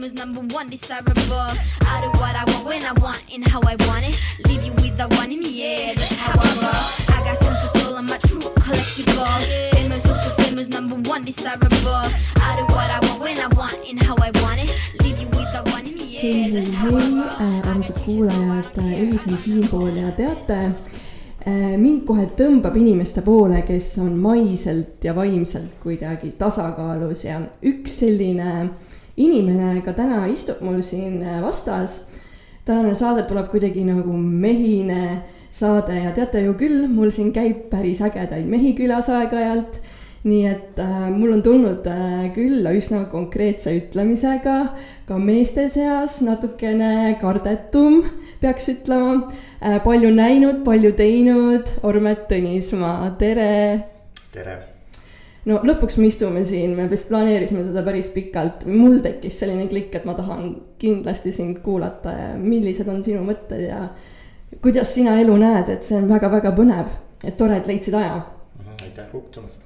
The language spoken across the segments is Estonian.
famous, number one, desirable. I do what I want when I want and how I want it. Leave you with the one in the air, that's how I roll. I got tons of soul, I'm a true collectible. Famous, also famous, number one, desirable. I do what I want when I want and how I want it. Leave you with the one in the air, that's how I roll., armsad kuulajad, Elis on siinpool ja teate, mind kohe tõmbab inimeste poole, kes on maiselt ja vaimselt kuidagi tasakaalus ja üks selline inimene ka täna istub mul siin vastas. tänane saade tuleb kuidagi nagu mehine saade ja teate ju küll, mul siin käib päris ägedaid mehi külas aeg-ajalt nii et äh, mul on tulnud äh, külla üsna konkreetse ütlemisega ka meeste seas natukene kardetum, peaks ütlema äh,. palju näinud, palju teinud, Ormet Tõnismaa, tere. tere. No lõpuks me istume siin, me vist planeerisime seda päris pikalt, mul tekkis selline klikk, et ma tahan kindlasti sind kuulata ja millised on sinu mõtted ja kuidas sina elu näed, et see on väga-väga põnev, et tore, et leidsid aja aitäh kutsumast.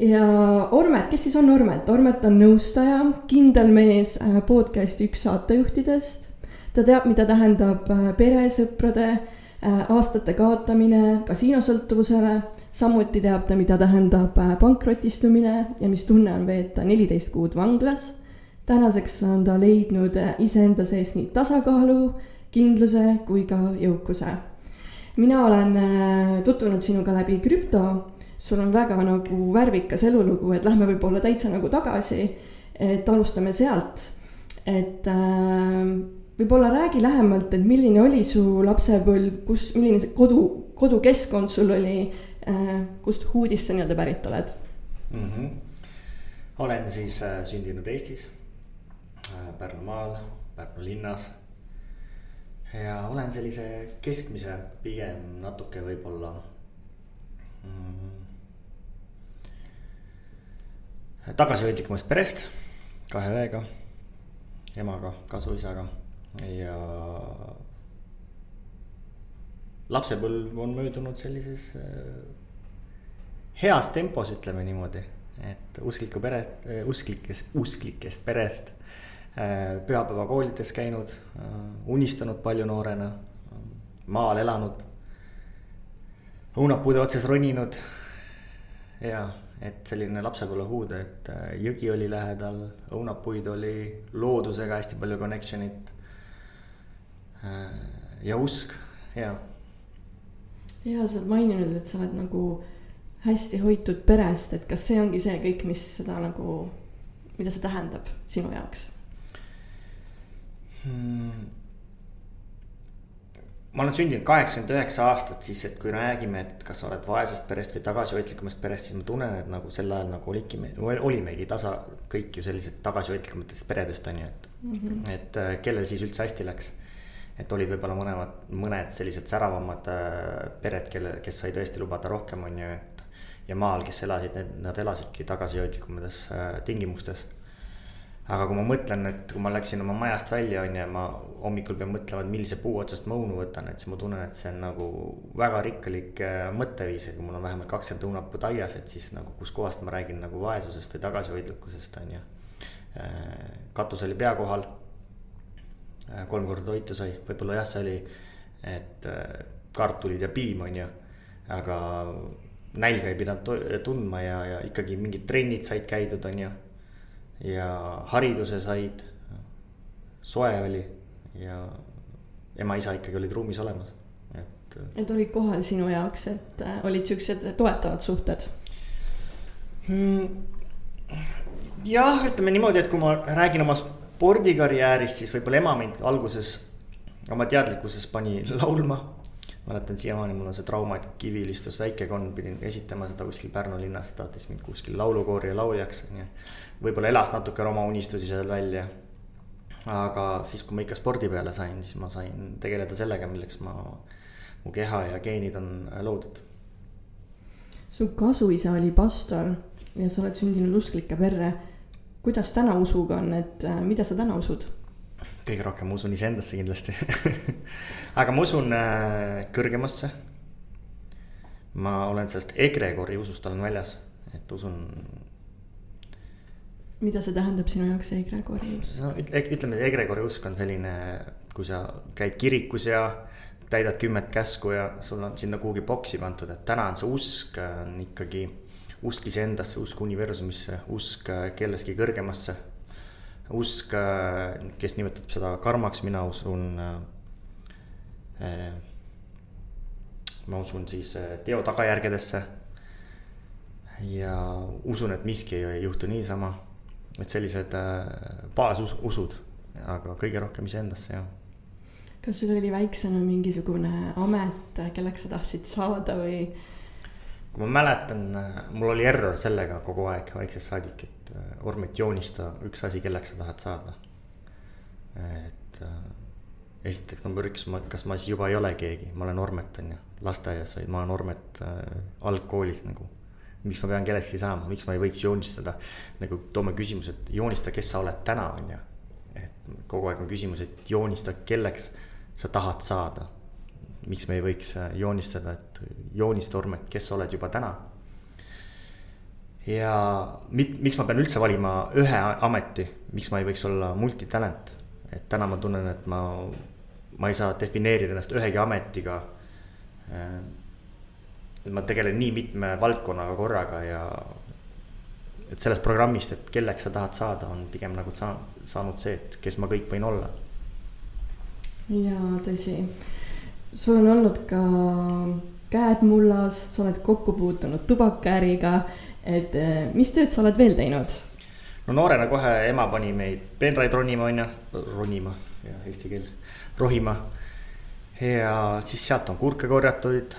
ja Ormet, kes siis on Ormet? Ormet on nõustaja, kindel mees äh, podcast'i üks saatejuhtidest. ta teab, mida tähendab äh, peresõprade äh, aastate kaotamine kasiinosõltuvusele. Samuti teab ta, mida tähendab äh, pankrotistumine ja mis tunne on veeta neliteist kuud vanglas. tänaseks on ta leidnud äh, iseenda sees nii tasakaalu, kindluse kui ka jõukuse mina olen äh, tutvunud sinuga läbi krüpto, sul on väga nagu värvikas elulugu, et lähme võib-olla täitsa nagu tagasi. et alustame sealt, et äh, võib-olla räägi lähemalt, et milline oli su lapsepõlv, kus, milline see kodu, kodukeskkond sul oli kust huudist sa nii-öelda pärit oled? mm. -hmm. olen siis äh, sündinud Eestis äh,, Pärnumaal, Pärnu linnas. ja olen sellise keskmise, pigem natuke võib-olla mm,. tagasihoidlikumast perest, kahe õega, emaga, kasuisaga ja. lapsepõlv on möödunud sellises äh, heas tempos, ütleme niimoodi, et uskliku pere, usklikest, usklikest perest. pühapäevakoolides käinud, unistanud palju noorena, maal elanud. õunapuude otsas roninud. ja, et selline lapsepõlvehuud, et äh, jõgi oli lähedal, õunapuid oli, loodusega hästi palju connection'it. ja usk ja ja sa oled maininud, et sa oled nagu hästi hoitud perest, et kas see ongi see kõik, mis seda nagu, mida see tähendab sinu jaoks? hmm.. ma olen sündinud kaheksakümmend üheksa aastat, siis et kui räägime, et kas sa oled vaesest perest või tagasihoidlikumast perest, siis ma tunnen, et nagu sel ajal nagu oligi, olimegi tasa kõik ju sellised tagasihoidlikumatest peredest on ju, et mm. -hmm. et äh, kellel siis üldse hästi läks. et olid võib-olla mõlemad, mõned sellised säravamad äh, pered, kelle, kes sai tõesti lubada rohkem, on ju, et. Ja maal, kes elasid, nad elasidki tagasihoidlikumates äh, tingimustes aga kui ma mõtlen, et kui ma läksin oma majast välja, on ju, ma hommikul pean mõtlema, et millise puu otsast ma õunu võtan, et siis ma tunnen, et see on nagu väga rikkalik äh, mõtteviis ja kui mul on vähemalt kakskümmend õunapuud aias, et siis nagu kuskohast ma räägin nagu vaesusest või tagasihoidlikkusest, on ju. katus oli pea kohal. kolm korda toitu sai, võib-olla jah, see oli, et äh, kartulid ja piim, on ju, aga nälga ei pidanud tundma ja, ja ikkagi mingid trennid said käidud, on ju ja hariduse said, soe oli ja ema-isa ikkagi olid ruumis olemas, et. et olid kohal sinu jaoks, et äh, olid siuksed toetavad suhted? jah, ütleme niimoodi, et kui ma räägin oma spordikarjäärist, siis võib-olla ema mind alguses oma teadlikkuses pani laulma. Mäletan siiamaani, mul on see trauma, et kivil istus väikekonn, pidin esitama seda kuskil Pärnu linnas, tahtis mind kuskil laulukoori ja lauljaks, on ju. võib-olla elas natuke oma unistusi seal välja. aga siis, kui ma ikka spordi peale sain, siis ma sain tegeleda sellega, milleks ma, mu keha ja geenid on loodud su kasuisa oli pastor ja sa oled sündinud usklike perre. kuidas täna usuga on, et äh, mida sa täna usud? Kõige rohkem ma usun iseendasse kindlasti aga ma usun äh, kõrgemasse. ma olen sellest egregori usust olen väljas, et usun mida see tähendab sinu jaoks egregori usk? no ütleme, egregori usk on selline, kui sa käid kirikus ja täidad kümmet käsku ja sul on sinna kuhugi boksi pandud, et täna on see usk on ikkagi usk iseendasse, usk universumisse, usk kellestki kõrgemasse. Usk, kes nimetab seda karmaks, mina usun äh,. ma usun siis teo tagajärgedesse. ja usun, et miski ei juhtu niisama, et sellised äh, baasusud, aga kõige rohkem iseendasse, jah kas sul oli väiksena mingisugune amet, kelleks sa tahtsid saada või? kui ma mäletan, mul oli error sellega kogu aeg väiksest saadik, et äh, Ormet, joonista üks asi, kelleks sa tahad saada. et äh, esiteks number üks, ma, kas ma siis juba ei ole keegi, ma olen Ormet, on ju, lasteaias, vaid ma olen Ormet äh, algkoolis nagu. miks ma pean kellestki saama, miks ma ei võiks joonistada, nagu toome küsimuse, et joonista, kes sa oled täna, on ju. et kogu aeg on küsimus, et joonista, kelleks sa tahad saada. miks me ei võiks äh, joonistada, et joonista Ormet, kes sa oled juba täna. Ja mit-, miks ma pean üldse valima ühe ameti, miks ma ei võiks olla multitalent. et täna ma tunnen, et ma, ma ei saa defineerida ennast ühegi ametiga. Äh, et ma tegelen nii mitme valdkonnaga korraga ja et sellest programmist, et kelleks sa tahad saada, on pigem nagu sa, saanud see, et kes ma kõik võin olla jaa, tõsi. sul on olnud ka käed mullas, sa oled kokku puutunud tubakaäriga, et eh, mis tööd sa oled veel teinud? no noorena kohe ema pani meid peenraid ronima, on ju, ronima, jah, eesti keel, rohima. ja siis sealt on kurke korjatud,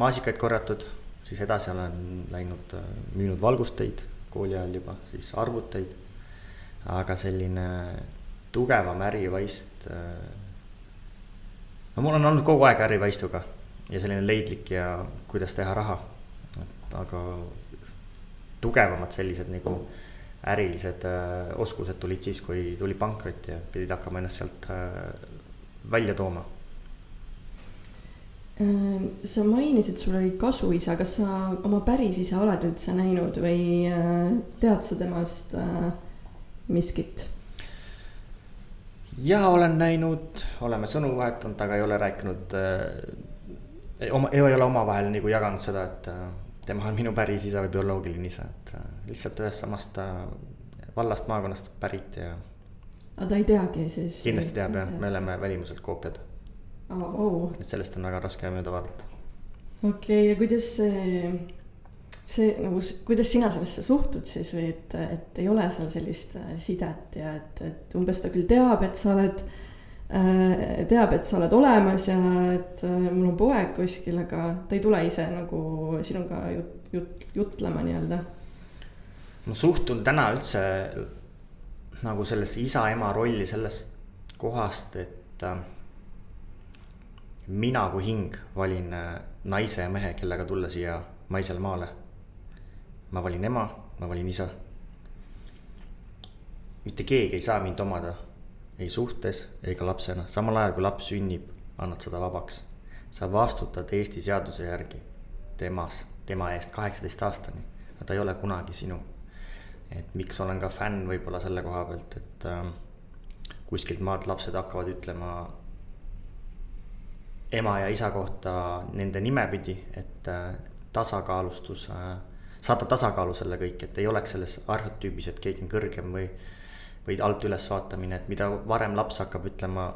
maasikaid korjatud, siis edasi olen läinud, äh, müünud valgusteid kooli ajal juba, siis arvuteid. aga selline tugevam ärivaist. Äh, no mul on olnud kogu aeg ärivaistuga ja selline leidlik ja kuidas teha raha. Aga tugevamad sellised nagu ärilised äh, oskused tulid siis, kui tuli pankrot ja pidid hakkama ennast sealt äh, välja tooma äh, sa mainisid, sul oli kasuisa, kas sa oma päris isa oled üldse näinud või äh, tead sa temast miskit? ja olen näinud, oleme sõnu vahetanud, aga ei ole rääkinud äh,. oma, ei ole omavahel nagu jaganud seda, et äh, tema on minu päris isa või bioloogiline isa, et äh, lihtsalt ühest samast äh, vallast, maakonnast pärit ja. aga ta ei teagi siis? kindlasti teab jah, me oleme välimuselt koopiad oh,. Oh. et sellest on väga raske mööda vaadata. okei okay,, ja kuidas see see nagu, kuidas sina sellesse suhtud siis või et, et ei ole seal sellist äh, sidet ja et, et umbes ta küll teab, et sa oled. Teab, et sa oled olemas ja et äh, mul on poeg kuskil, aga ta ei tule ise nagu sinuga jut, jut, jutlema nii-öelda. ma suhtun täna üldse nagu sellesse isa-ema rolli sellest kohast, et äh, mina kui hing valin äh, naise ja mehe, kellega tulla siia maisele maale ma valin ema, ma valin isa. mitte keegi ei saa mind omada, ei suhtes ega lapsena, samal ajal kui laps sünnib, annad seda vabaks. sa vastutad Eesti seaduse järgi temas, tema eest kaheksateist aastani, aga ta ei ole kunagi sinu. et miks olen ka fänn võib-olla selle koha pealt, et äh, kuskilt maalt lapsed hakkavad ütlema ema ja isa kohta nende nimepidi, et äh, tasakaalustus äh, saada tasakaalu selle kõik, et ei oleks selles arhetüübis, et keegi on kõrgem või, või alt üles vaatamine, et mida varem laps hakkab ütlema,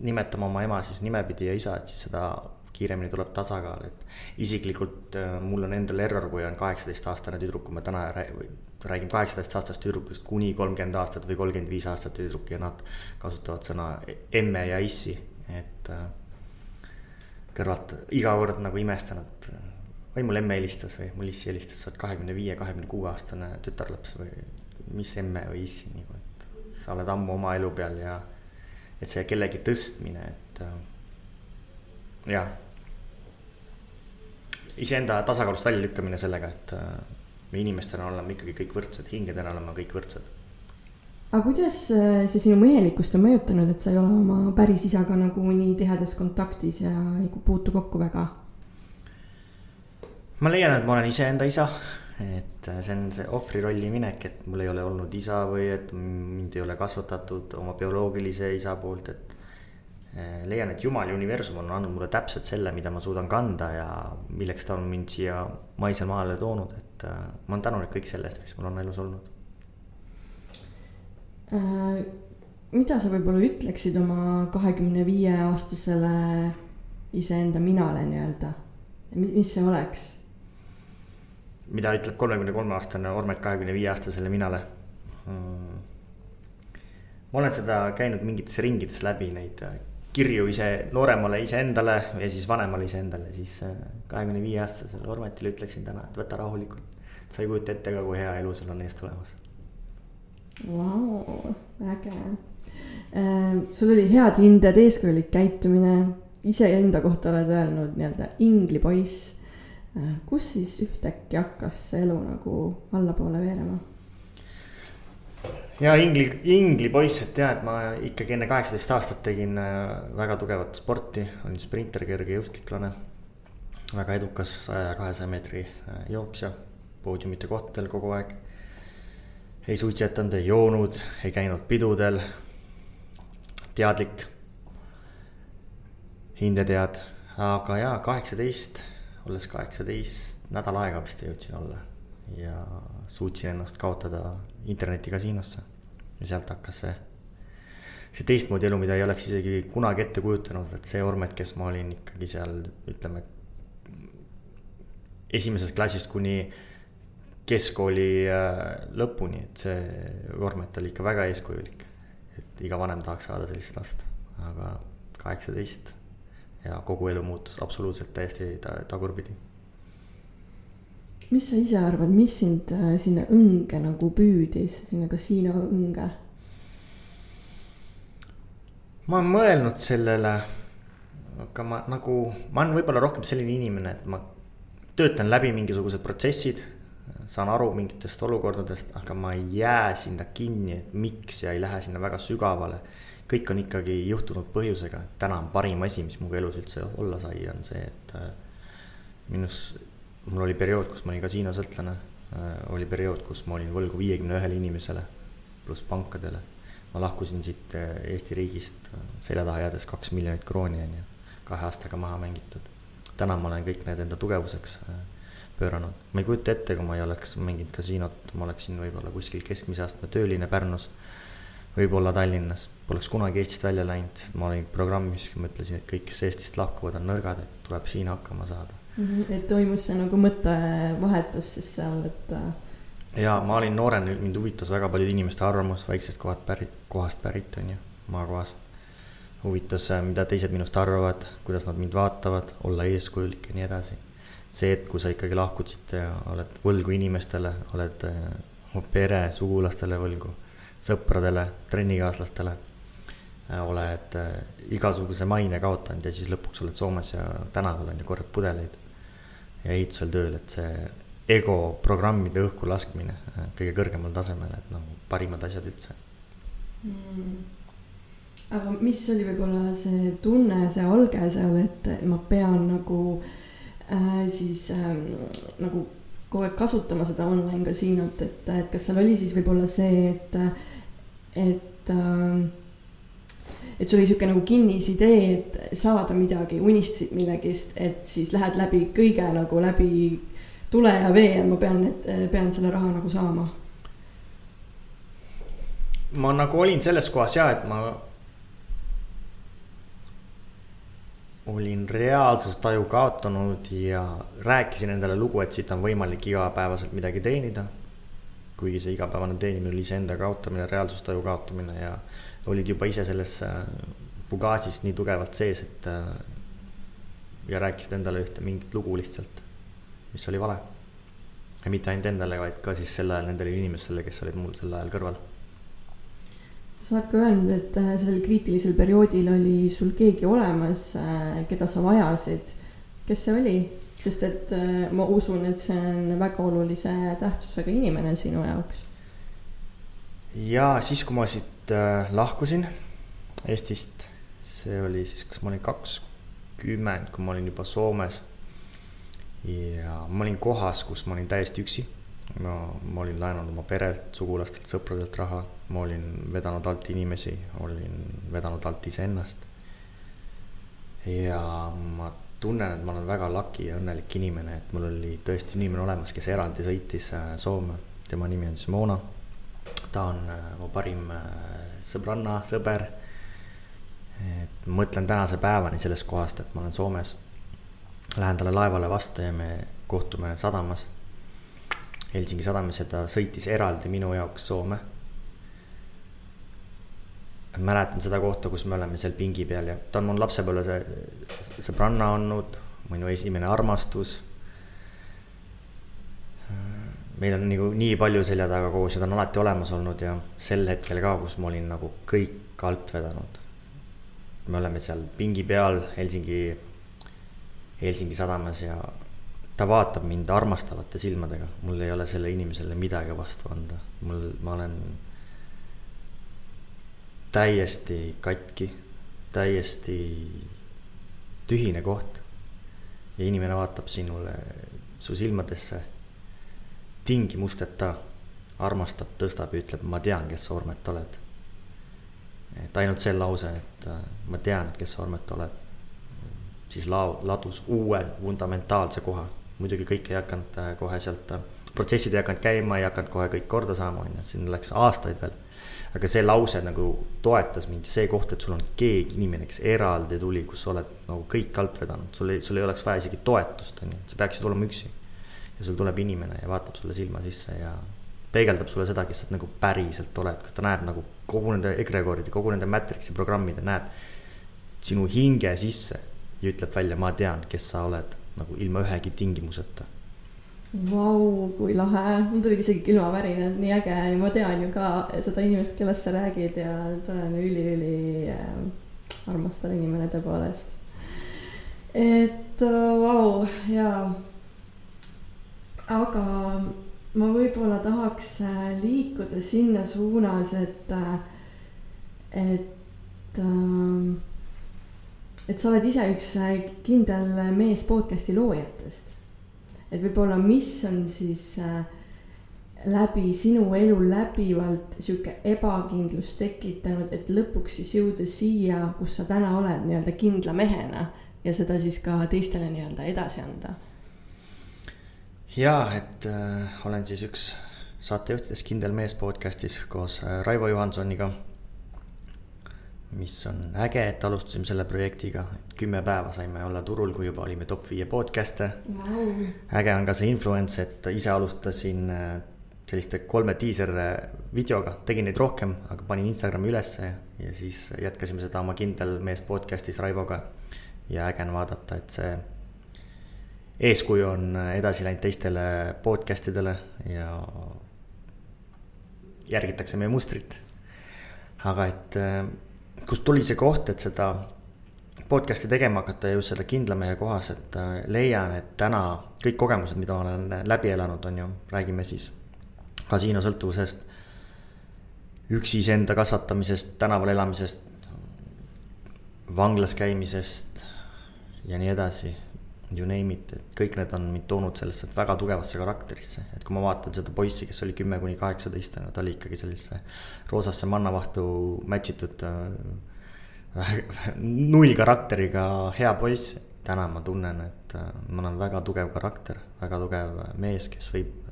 nimetama oma ema siis nimepidi ja isa, et siis seda kiiremini tuleb tasakaal, et isiklikult äh, mul on endal error, kui on kaheksateistaastane tüdruk, kui me täna räägime kaheksateistaastasest tüdrukust kuni kolmkümmend aastat või kolmkümmend viis aastat tüdruk ja nad kasutavad sõna emme ja issi, et äh, kõrvalt iga kord nagu imestan, et või mul emme helistas või mul issi helistas, sa oled kahekümne viie, kahekümne kuue aastane tütarlaps või mis emme või issi nagu, sa oled ammu oma elu peal ja et see kellegi tõstmine, et äh, jah. iseenda tasakaalust väljalükkamine sellega, et äh, me inimestena oleme ikkagi kõik võrdsed, hingedena oleme kõik võrdsed. aga kuidas äh, see sinu mehelikkust on mõjutanud, et sa ei ole oma päris isaga nagu nii tihedas kontaktis ja ei puutu kokku väga? ma leian, et ma olen iseenda isa et äh, see on see ohvri rolli minek, et mul ei ole olnud isa või et mind ei ole kasvatatud oma bioloogilise isa poolt, et. äh, leian, et Jumal ja universum on andnud mulle täpselt selle, mida ma suudan kanda ja milleks ta on mind siia maisel maale toonud, et äh, ma olen tänulik kõik selle eest, mis mul on elus olnud äh,. mida sa võib-olla ütleksid oma kahekümne viie aastasele iseenda minale nii-öelda, mis see oleks? Mida ütleb kolmekümne kolme aastane Ormet kahekümne viie aastasele minale hmm.? ma olen seda käinud mingites ringides läbi neid äh, kirju ise nooremale iseendale ja siis vanemale iseendale, siis äh, kahekümne viie aastasele Ormetile ütleksin täna, et võta rahulikult. sa ei kujuta ette ka, kui hea elu sul on ees tulemas. Vau, äge äh,. sul oli head hinded, eeskujulik käitumine, iseenda kohta oled öelnud nii-öelda inglipoiss kus siis ühtäkki hakkas see elu nagu allapoole veerema? ja ingli, inglipoiss, et tead, ma ikkagi enne kaheksateist aastat tegin äh, väga tugevat sporti, olin sprinter, kergejõustiklane. väga edukas saja ja kahesaja meetri äh, jooksja, poodiumite kohtadel kogu aeg. ei suitsetanud, ei joonud, ei käinud pidudel. teadlik, hindetead, aga jaa, kaheksateist olles kaheksateist, nädal aega vist jõudsin olla. ja suutsin ennast kaotada internetikasiinosse. ja sealt hakkas see, see teistmoodi elu, mida ei oleks isegi kunagi ette kujutanud, et see Ormet, kes ma olin ikkagi seal, ütleme. esimesest klassist kuni keskkooli äh, lõpuni, et see Ormet oli ikka väga eeskujulik. et iga vanem tahaks saada sellist last, aga kaheksateist ja kogu elu muutus absoluutselt täiesti ta tagurpidi. mis sa ise arvad, mis sind äh, sinna õnge nagu püüdis, sinna kasiino õnge? ma olen mõelnud sellele, aga ma nagu, ma olen võib-olla rohkem selline inimene, et ma töötan läbi mingisugused protsessid. saan aru mingitest olukordadest, aga ma ei jää sinna kinni, et miks ja ei lähe sinna väga sügavale kõik on ikkagi juhtunud põhjusega, täna on parim asi, mis minuga elus üldse olla sai, on see, et äh, minus, mul oli periood, kus ma olin kasiinosõltlane, äh, oli periood, kus ma olin võlgu viiekümne ühele inimesele, pluss pankadele. ma lahkusin siit äh, Eesti riigist selja taha jäädes kaks miljonit krooni, on ju, kahe aastaga maha mängitud. täna ma olen kõik need enda tugevuseks pööranud, ma ei kujuta ette, kui ma ei oleks mänginud kasiinot, ma oleksin võib-olla kuskil keskmise astme tööline Pärnus võib-olla Tallinnas, poleks kunagi Eestist välja läinud, sest ma olin programmis, mõtlesin, et kõik, kes Eestist lahkuvad, on nõrgad, et tuleb siin hakkama saada mm. -hmm. et toimus see nagu mõttevahetus siis seal, et. Äh, ja ma olin noorena, mind huvitas väga paljude inimeste arvamus väiksest kohast pärit, kohast pärit on ju, maakohast. huvitas, äh, mida teised minust arvavad, kuidas nad mind vaatavad, olla eeskujulik ja nii edasi. see, et kui sa ikkagi lahkud siit ja oled võlgu inimestele, oled äh, oma pere, sugulastele võlgu sõpradele, trennikaaslastele. Äh, oled äh, igasuguse maine kaotanud ja siis lõpuks oled Soomes ja tänaval on ju korjad pudeleid. ja ehitusel tööl, et see ego programmide õhku laskmine äh, kõige kõrgemal tasemel, et nagu parimad asjad üldse mm aga mis oli võib-olla see tunne, see alge seal, et ma pean nagu äh, siis äh, nagu kogu aeg kasutama seda online kasiinot, et, et kas seal oli siis võib-olla see, et, et äh, et sul oli sihuke nagu kinnisidee, et saada midagi, unistasid millegist, et siis lähed läbi kõige nagu läbi tule ja vee ja ma pean, pean selle raha nagu saama. ma nagu olin selles kohas ja, et ma olin reaalsustaju kaotanud ja rääkisin endale lugu, et siit on võimalik igapäevaselt midagi teenida. kuigi see igapäevane teenimine oli iseenda kaotamine, reaalsustaju kaotamine ja olid juba ise selles äh, fugaasis nii tugevalt sees, et. Äh, ja rääkisid endale ühte mingit lugu lihtsalt, mis oli vale. ja mitte ainult endale, vaid ka siis sel ajal nendele inimestele, kes olid mul sel ajal kõrval sa oled ka öelnud, et äh, sellel kriitilisel perioodil oli sul keegi olemas, äh, keda sa vajasid. kes see oli? sest et äh, ma usun, et see on väga olulise tähtsusega inimene sinu jaoks. ja siis, kui ma siit lahkusin Eestist, see oli siis, kas ma olin kakskümmend, kui ma olin juba Soomes. ja ma olin kohas, kus ma olin täiesti üksi ma, ma olin laenanud oma perelt, sugulastelt, sõpradelt raha, ma olin vedanud alt inimesi, olin vedanud alt iseennast. ja ma tunnen, et ma olen väga lucky ja õnnelik inimene, et mul oli tõesti inimene olemas, kes eraldi sõitis äh, Soome. tema nimi on siis Mona. ta on äh, mu parim äh, sõbranna, sõber. et mõtlen tänase päevani sellest kohast, et ma olen Soomes. Lähen talle laevale vastu ja me kohtume sadamas Helsingi sadamas ja ta sõitis eraldi minu jaoks Soome. mäletan seda kohta, kus me oleme seal pingi peal ja ta on mul lapsepõlve see sõbranna olnud, minu esimene armastus. meil on nagu nii palju selja taga koos ja ta on alati olemas olnud ja sel hetkel ka, kus ma olin nagu kõik alt vedanud. me oleme seal pingi peal Helsingi, Helsingi sadamas ja ta vaatab mind armastavate silmadega, mul ei ole selle inimesele midagi vastu anda, mul, ma olen täiesti katki, täiesti tühine koht. ja inimene vaatab sinule, su silmadesse tingimusteta, armastab, tõstab ja ütleb, ma tean, kes sa, Ormet, oled. et ainult see lause, et äh, ma tean, kes sa, Ormet, oled, siis lao-, ladus uue fundamentaalse koha muidugi kõik ei hakanud äh, kohe sealt, äh, protsessid ei hakanud käima, ei hakanud kohe kõik korda saama, on ju, siin läks aastaid veel. aga see lause nagu toetas mind ja see koht, et sul on keegi inimene, kes eraldi tuli, kus sa oled nagu kõik alt vedanud, sul ei, sul ei oleks vaja isegi toetust, on ju, sa peaksid olema üksi. ja sul tuleb inimene ja vaatab sulle silma sisse ja peegeldab sulle seda, kes sa nagu päriselt oled, kas ta näeb nagu kogu nende egregoride, kogu nende matrix'i programmide, näeb sinu hinge sisse ja ütleb välja, ma tean, kes sa oled nagu ilma ühegi tingimuseta. Vau, kui lahe, mul tulid isegi külmavärinad, nii äge ja ma tean ju ka seda inimest, kellest sa räägid ja ta on üli-üli äh, armastav inimene tõepoolest. et äh, vau uh, jaa. aga ma võib-olla tahaks äh, liikuda sinna suunas, et, et äh, et sa oled ise üks äh, kindel mees podcast'i loojatest. et võib-olla, mis on siis äh, läbi sinu elu läbivalt sihuke ebakindlus tekitanud, et lõpuks siis jõuda siia, kus sa täna oled nii-öelda kindla mehena ja seda siis ka teistele nii-öelda edasi anda. ja, et äh, olen siis üks saatejuhtidest Kindel mees podcast'is koos äh, Raivo Johansoniga mis on äge, et alustasime selle projektiga, et kümme päeva saime olla turul, kui juba olime top viie podcast'e wow.. äge on ka see influence, et ise alustasin äh, selliste kolme diiser videoga, tegin neid rohkem, aga panin Instagrami ülesse ja siis jätkasime seda oma kindel mees podcast'is Raivoga. ja äge on vaadata, et see eeskuju on edasi läinud teistele podcast idele ja järgitakse meie mustrit. aga et äh, kust tuli see koht, et seda podcast'i tegema hakata just selle kindla mehe kohas, et äh, leian, et täna kõik kogemused, mida ma olen läbi elanud, on ju, räägime siis kasiinosõltuvusest, üksi iseenda kasvatamisest, tänaval elamisest, vanglas käimisest ja nii edasi. You name it, et kõik need on mind toonud sellesse väga tugevasse karakterisse, et kui ma vaatan seda poissi, kes oli kümme kuni kaheksateist, on ju, ta oli ikkagi sellisesse roosasse mannavahtu match itud äh, null karakteriga hea poiss. täna ma tunnen, et äh, ma olen väga tugev karakter, väga tugev mees, kes võib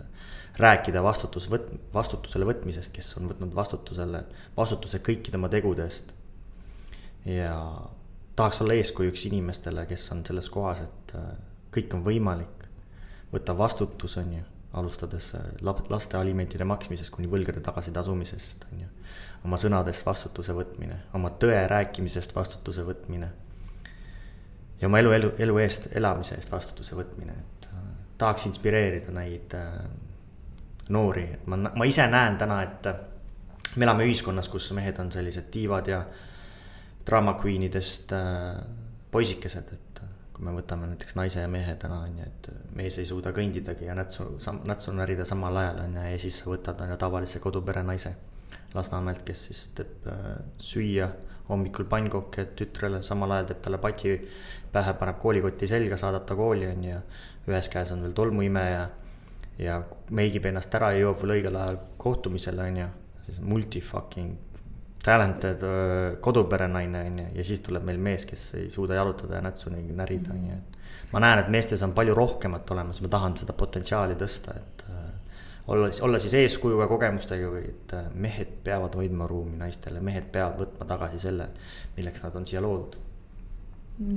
rääkida vastutus võt-, vastutusele võtmisest, kes on võtnud vastutusele, vastutuse kõikide oma tegude eest. ja tahaks olla eeskujuks inimestele, kes on selles kohas, et äh, kõik on võimalik. võtta vastutus, on ju, alustades äh, laste alimentide maksmisest kuni võlgade tagasitasumisest, on ju. oma sõnadest vastutuse võtmine, oma tõe rääkimisest vastutuse võtmine. ja oma elu, elu, elu eest, elamise eest vastutuse võtmine, et äh, tahaks inspireerida neid noori, et ma, ma ise näen täna, et me elame ühiskonnas, kus mehed on sellised tiivad ja drama queen'idest äh, poisikesed, et äh, kui me võtame näiteks naise ja mehe täna on ju, et mees ei suuda kõndidagi ja nätsu, nätsu närida samal ajal on ju ja siis sa võtad on ju tavalise kodupere naise. Lasnamäelt, kes siis teeb äh, süüa hommikul pannkokke tütrele, samal ajal teeb talle patsi pähe, paneb koolikoti selga, saadab ta kooli on ju. ühes käes on veel tolmuimeja ja meigib ennast ära ja jõuab veel õigel ajal kohtumisele, on ju. siis multi fucking talented koduperenaine, on ju, ja siis tuleb meil mees, kes ei suuda jalutada ja nätsu närida, on ju, et. ma näen, et meestes on palju rohkemat olemas, ma tahan seda potentsiaali tõsta, et olla, olla siis eeskujuga kogemustega või et mehed peavad hoidma ruumi naistele, mehed peavad võtma tagasi selle, milleks nad on siia loodud.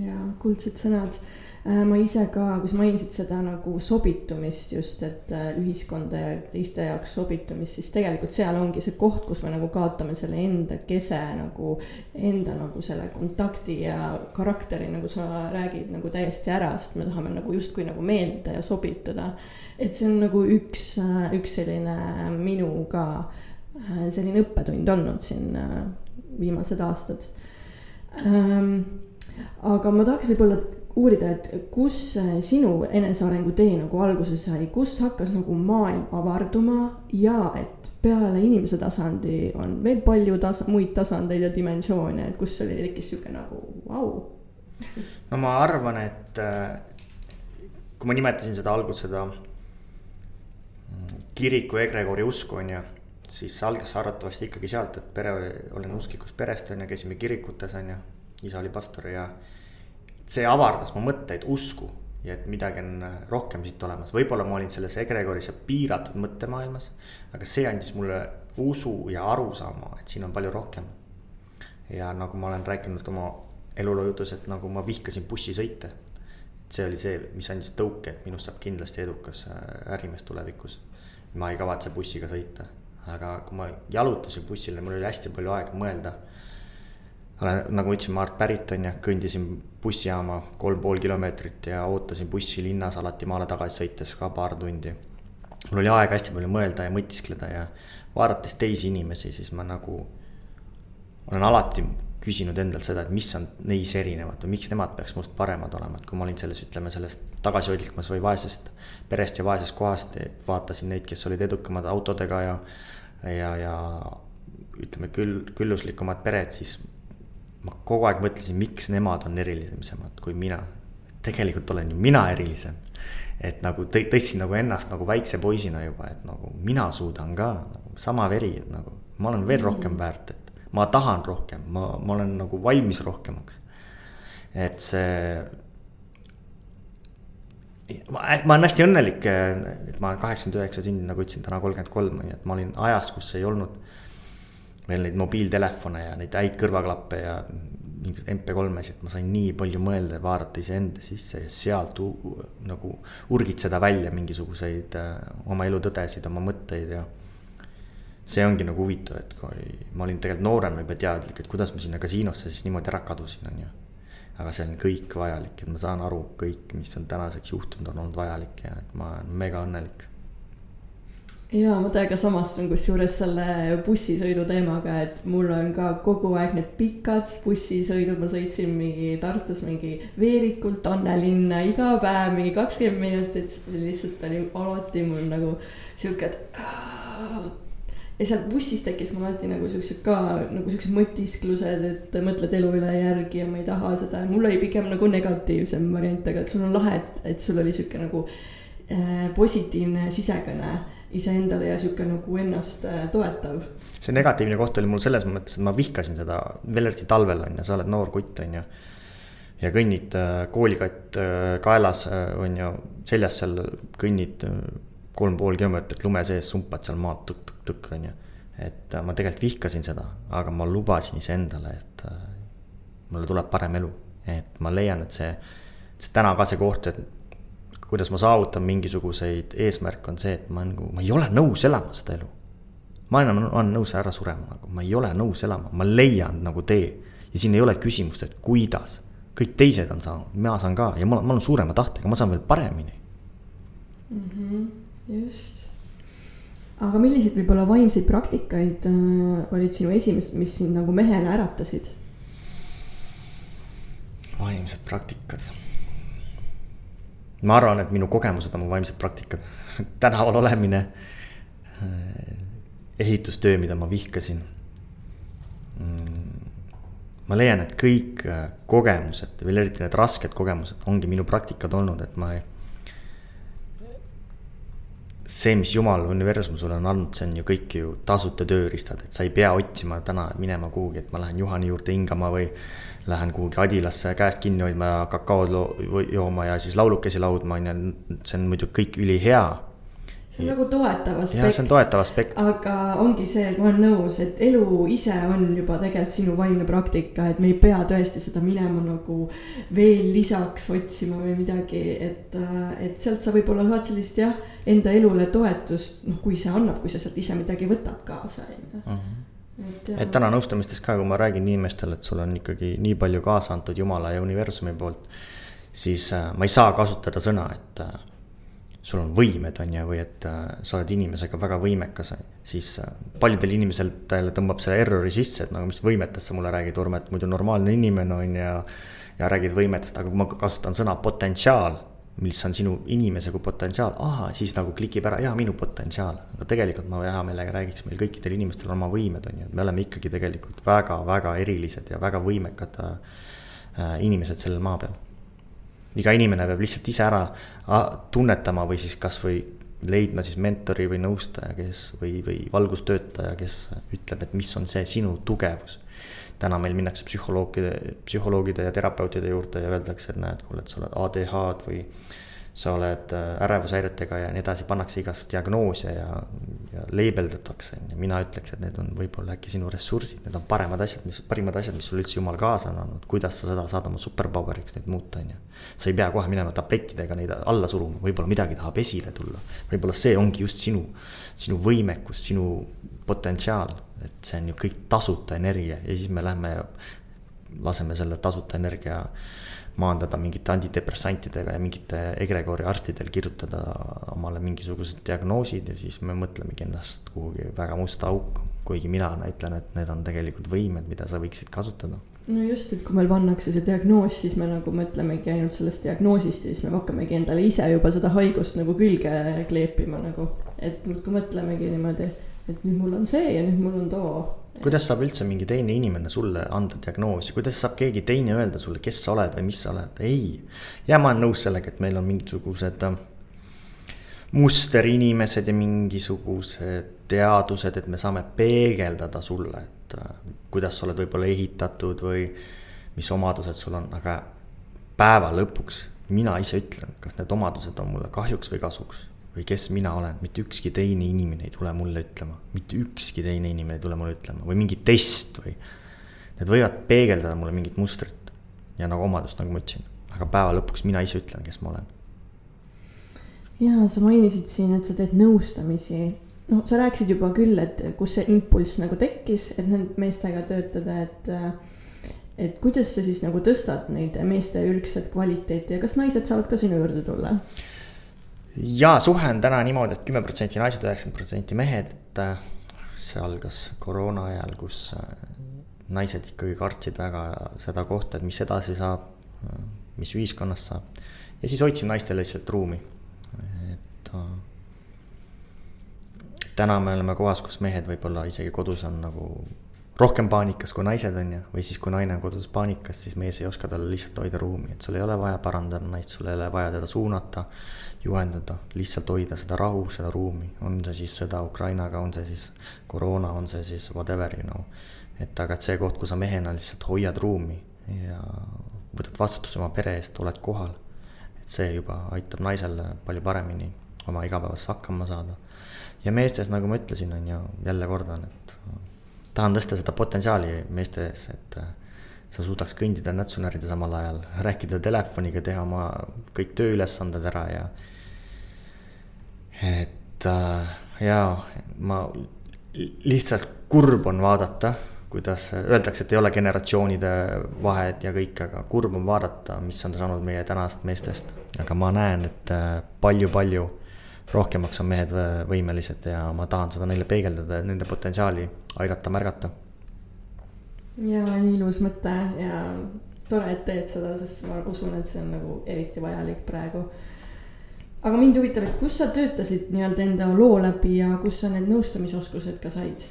ja kuldsed sõnad. Äh, ma ise ka, kui sa mainisid seda nagu sobitumist just, et äh, ühiskonda ja teiste jaoks sobitumist, siis tegelikult seal ongi see koht, kus me nagu kaotame selle enda kese nagu, enda nagu selle kontakti ja karakteri, nagu sa räägid, nagu täiesti ära, sest me tahame nagu justkui nagu meeldida ja sobituda et see on nagu üks, äh, üks selline minu ka selline õppetund olnud siin viimased aastad ähm,. aga ma tahaks võib-olla uurida, et kus sinu enesearengu tee nagu alguse sai, kust hakkas nagu maailm avarduma ja et peale inimese tasandi on veel palju tasa-, muid tasandeid ja dimensioone, et kus oli, tekkis sihuke nagu vau wow. no ma arvan, et kui ma nimetasin seda alguses seda kiriku egregori usku, on ju. siis algas arvatavasti ikkagi sealt, et pere, olen usklikust perest, on ju, käisime kirikutes, on ju. isa oli pastor ja see avardas mu mõtteid, usku ja et midagi on rohkem siit olemas, võib-olla ma olin selles egregoris ja piiratud mõttemaailmas. aga see andis mulle usu ja arusaama, et siin on palju rohkem. ja nagu ma olen rääkinud oma eluloo jutus, et nagu ma vihkasin bussisõite. et see oli see, mis andis tõuke, et minust saab kindlasti edukas äh, ärimees tulevikus ma ei kavatse bussiga sõita. aga kui ma jalutasin bussile, mul oli hästi palju aega mõelda. Olen, nagu ma ütlesin, Maart pärit on ju, kõndisin bussijaama kolm pool kilomeetrit ja ootasin bussi linnas alati maale tagasi sõites ka paar tundi. mul oli aega hästi palju mõelda ja mõtiskleda ja vaadates teisi inimesi, siis ma nagu olen alati küsinud endalt seda, et mis on neis erinevat või miks nemad peaks must paremad olema, et kui ma olin selles, ütleme sellest tagasihoidlikumas või vaesest perest ja vaesest kohast, vaatasin neid, kes olid edukamad autodega ja, ja, ja ütleme küll, külluslikumad pered, siis ma kogu aeg mõtlesin, miks nemad on erilisemad kui mina. tegelikult olen ju mina erilisem. et nagu tõstsin nagu ennast nagu väikse poisina juba, et nagu mina suudan ka nagu sama veri, et nagu ma olen veel rohkem väärt, et ma tahan rohkem, ma, ma olen nagu valmis rohkemaks. et see. ma, ma olen hästi õnnelik, et ma olen kaheksakümmend üheksa sündinud, nagu ütlesin, täna kolmkümmend kolm, ju, et ma olin ajas, kus ei olnud. Veel neid mobiiltelefone ja neid häid kõrvaklappe ja mingisuguseid MP3-sid, ma sain nii palju mõelda ja vaadata iseenda sisse ja sealt nagu urgitseda välja mingisuguseid äh, oma elutõdesid, oma mõtteid ja see ongi nagu huvitav, et kui ma olin tegelikult noorena juba teadlik, et kuidas ma sinna kasiinosse siis niimoodi ära kadusin, on ju. aga see on kõik vajalik, et ma saan aru, kõik, mis on tänaseks juhtunud, on olnud vajalik ja et ma olen mega õnnelik ja ma täiega samastun kusjuures selle bussisõidu teemaga, et mul on ka kogu aeg need pikad bussisõidud, ma sõitsin mingi Tartus mingi Veerikult Annelinna iga päev mingi kakskümmend minutit, lihtsalt oli alati mul nagu sihuke, et ja seal bussis tekkis mul alati nagu siuksed ka nagu siuksed mõtisklused, et mõtled elu üle järgi ja ma ei taha seda. Mul oli pigem nagu negatiivsem variant, aga et sul on lahe, et, et sul oli sihuke nagu äh, positiivne sisekõne iseendale ja sihuke nagu ennast äh, toetav. see negatiivne koht oli mul selles mõttes, et ma vihkasin seda veel eriti talvel on ju, sa oled noor kutt on ju ja kõnnid äh, koolikott äh, kaelas on ju, seljas seal kõnnid kolm pool kilomeetrit lume sees, sumpad seal maad tõkk-tõkk-tõkk, on ju. et ma tegelikult vihkasin seda, aga ma lubasin iseendale, et mulle tuleb parem elu. et ma leian, et see, see täna ka see koht, et kuidas ma saavutan mingisuguseid eesmärke, on see, et ma nagu, ma ei ole nõus elama seda elu. ma enam olen nõus ära surema, nagu ma ei ole nõus elama, ma leian nagu tee. ja siin ei ole küsimust, et kuidas, kõik teised on saanud, mina saan ka ja ma, ma olen suurema tahtega, ma saan veel paremini mm. -hmm just. aga milliseid võib-olla vaimseid praktikaid äh, olid sinu esimesed, mis sind nagu mehena äratasid? vaimsed praktikad. Ma arvan, et minu kogemused on mu vaimsed praktikad tänaval olemine, äh, ehitustöö, mida ma vihkasin mm, ma leian, et kõik äh, kogemused, veel eriti need rasked kogemused ongi minu praktikad olnud, et ma ei see, mis jumal, universum sulle on andnud, see on ju kõik ju tasuta tööriistad, et sa ei pea otsima täna minema kuhugi, et ma lähen Juhani juurde hingama või. Lähen kuhugi Adilasse käest kinni hoidma ja kakaod jooma ja siis laulukesi laudma, on ju, see on muidu kõik ülihea see on nagu toetav aspekt. jah, see on toetav aspekt. aga ongi see, ma olen nõus, et elu ise on juba tegelikult sinu vaimne praktika, et me ei pea tõesti seda minema nagu veel lisaks otsima või midagi, et, et sealt sa võib-olla saad sellist jah, enda elule toetust, noh, kui see annab, kui sa sealt ise midagi võtad kaasa, on ju mhm. Et, et täna nõustamistes ka, kui ma räägin inimestele, et sul on ikkagi nii palju kaasa antud Jumala ja universumi poolt, siis äh, ma ei saa kasutada sõna, et äh, sul on võimed, on ju, või et äh, sa oled inimesega väga võimekas, siis paljudel inimesel tõmbab selle errori sisse, et nagu mis võimetest sa mulle räägid, Urme, et muidu normaalne inimene on ja. ja räägid võimetest, aga kui ma kasutan sõna potentsiaal, mis on sinu inimese kui potentsiaal, aa, siis nagu klikib ära, jaa, minu potentsiaal. aga tegelikult ma hea meelega räägiks, meil kõikidel inimestel on oma võimed, on ju, et me oleme ikkagi tegelikult väga-väga erilised ja väga võimekad äh, inimesed sellel maa peal iga inimene peab lihtsalt ise ära tunnetama või siis kasvõi leidma siis mentori või nõustaja, kes või, või valgustöötaja, kes ütleb, et mis on see sinu tugevus. Täna meil minnakse psühholoogide, psühholoogide ja terapeutide juurde ja öeldakse, et näed, kuule, et sa oled ADH-d või sa oled äh, ärevushäiretega ja nii edasi, pannakse igast diagnoose ja, ja leibeldatakse. mina ütleks, et need on võib-olla äkki sinu ressursid, need on paremad asjad, mis, parimad asjad, mis sul üldse jumal kaasa on andnud, kuidas sa seda saad oma superpower'iks neid muuta, on ju. sa ei pea kohe minema tablettidega neid alla suruma, võib-olla midagi tahab esile tulla. võib-olla see ongi just sinu, sinu võimekus, sinu potentsiaal, et see on ju kõik tasuta energia ja siis me lähme ja laseme selle tasuta energia maandada mingite antidepressantidega ja mingite egregoori arstidel kirjutada omale mingisugused diagnoosid ja siis me mõtlemegi ennast kuhugi väga musta auku. kuigi mina ütlen, et need on tegelikult võimed, mida sa võiksid kasutada. no just, et kui meil pannakse see diagnoos, siis me nagu mõtlemegi ainult sellest diagnoosist ja siis me hakkamegi endale ise juba seda haigust nagu külge kleepima nagu. et muudkui mõtlemegi niimoodi, et nüüd mul on see ja nüüd mul on too. Kuidas saab üldse mingi teine inimene sulle anda diagnoosi, kuidas saab keegi teine öelda sulle, kes sa oled või mis sa oled, ei. ja ma olen nõus sellega, et meil on mingisugused äh, musterinimesed ja mingisugused teadused, et me saame peegeldada sulle, et äh, kuidas sa oled võib-olla ehitatud või mis omadused sul on, aga päeva lõpuks mina ise ütlen, kas need omadused on mulle kahjuks või kasuks või kes mina olen, mitte ükski teine inimene ei tule mulle ütlema, mitte ükski teine inimene ei tule mulle ütlema või mingi test või. Need võivad peegeldada mulle mingit mustrit ja nagu omadust, nagu ma ütlesin, aga päeva lõpuks mina ise ütlen, kes ma olen. ja sa mainisid siin, et sa teed nõustamisi, noh, sa rääkisid juba küll, et kus see impulss nagu tekkis, et nende meestega töötada, et et kuidas sa siis nagu tõstad neid meeste ülgset kvaliteeti ja kas naised saavad ka sinu juurde tulla? Ja suhe on täna niimoodi et, et kümme protsenti naised, üheksakümmend protsenti mehed, äh, see algas koroona ajal, kus äh, naised ikkagi kartsid väga seda kohta, et mis edasi saab, mis ühiskonnast saab. ja siis hoidsime naistele lihtsalt ruumi, et äh, täna me oleme kohas, kus mehed võib-olla isegi kodus on nagu rohkem paanikas kui naised on ju, või siis kui naine on kodus paanikas, siis mees ei oska talle lihtsalt hoida ruumi, et sul ei ole vaja parandada naist, sul ei ole vaja teda suunata juhendada, lihtsalt hoida seda rahu, seda ruumi, on see siis sõda Ukrainaga, on see siis koroona, on see siis whatever, you know. et aga, et see koht, kus sa mehena lihtsalt hoiad ruumi ja võtad vastutuse oma pere eest, oled kohal. et see juba aitab naisel palju paremini oma igapäevases hakkama saada. ja meestes, nagu ma ütlesin, on ju, jälle kordan, et tahan tõsta seda potentsiaali meeste ees, et sa suudaks kõndida nätsu närida samal ajal, rääkida telefoniga, teha oma kõik tööülesanded ära ja. et äh, jaa, ma lihtsalt kurb on vaadata, kuidas öeldakse, et ei ole generatsioonide vahet ja kõik, aga kurb on vaadata, mis on saanud meie tänast meestest. aga ma näen, et palju-palju äh, rohkemaks on mehed võimelised ja ma tahan seda neile peegeldada nende potentsiaali aidata märgata ja nii ilus mõte ja tore, et teed seda, sest ma usun, et see on nagu eriti vajalik praegu. aga mind huvitab, et kus sa töötasid nii-öelda enda loo läbi ja kus sa need nõustamisoskused ka said?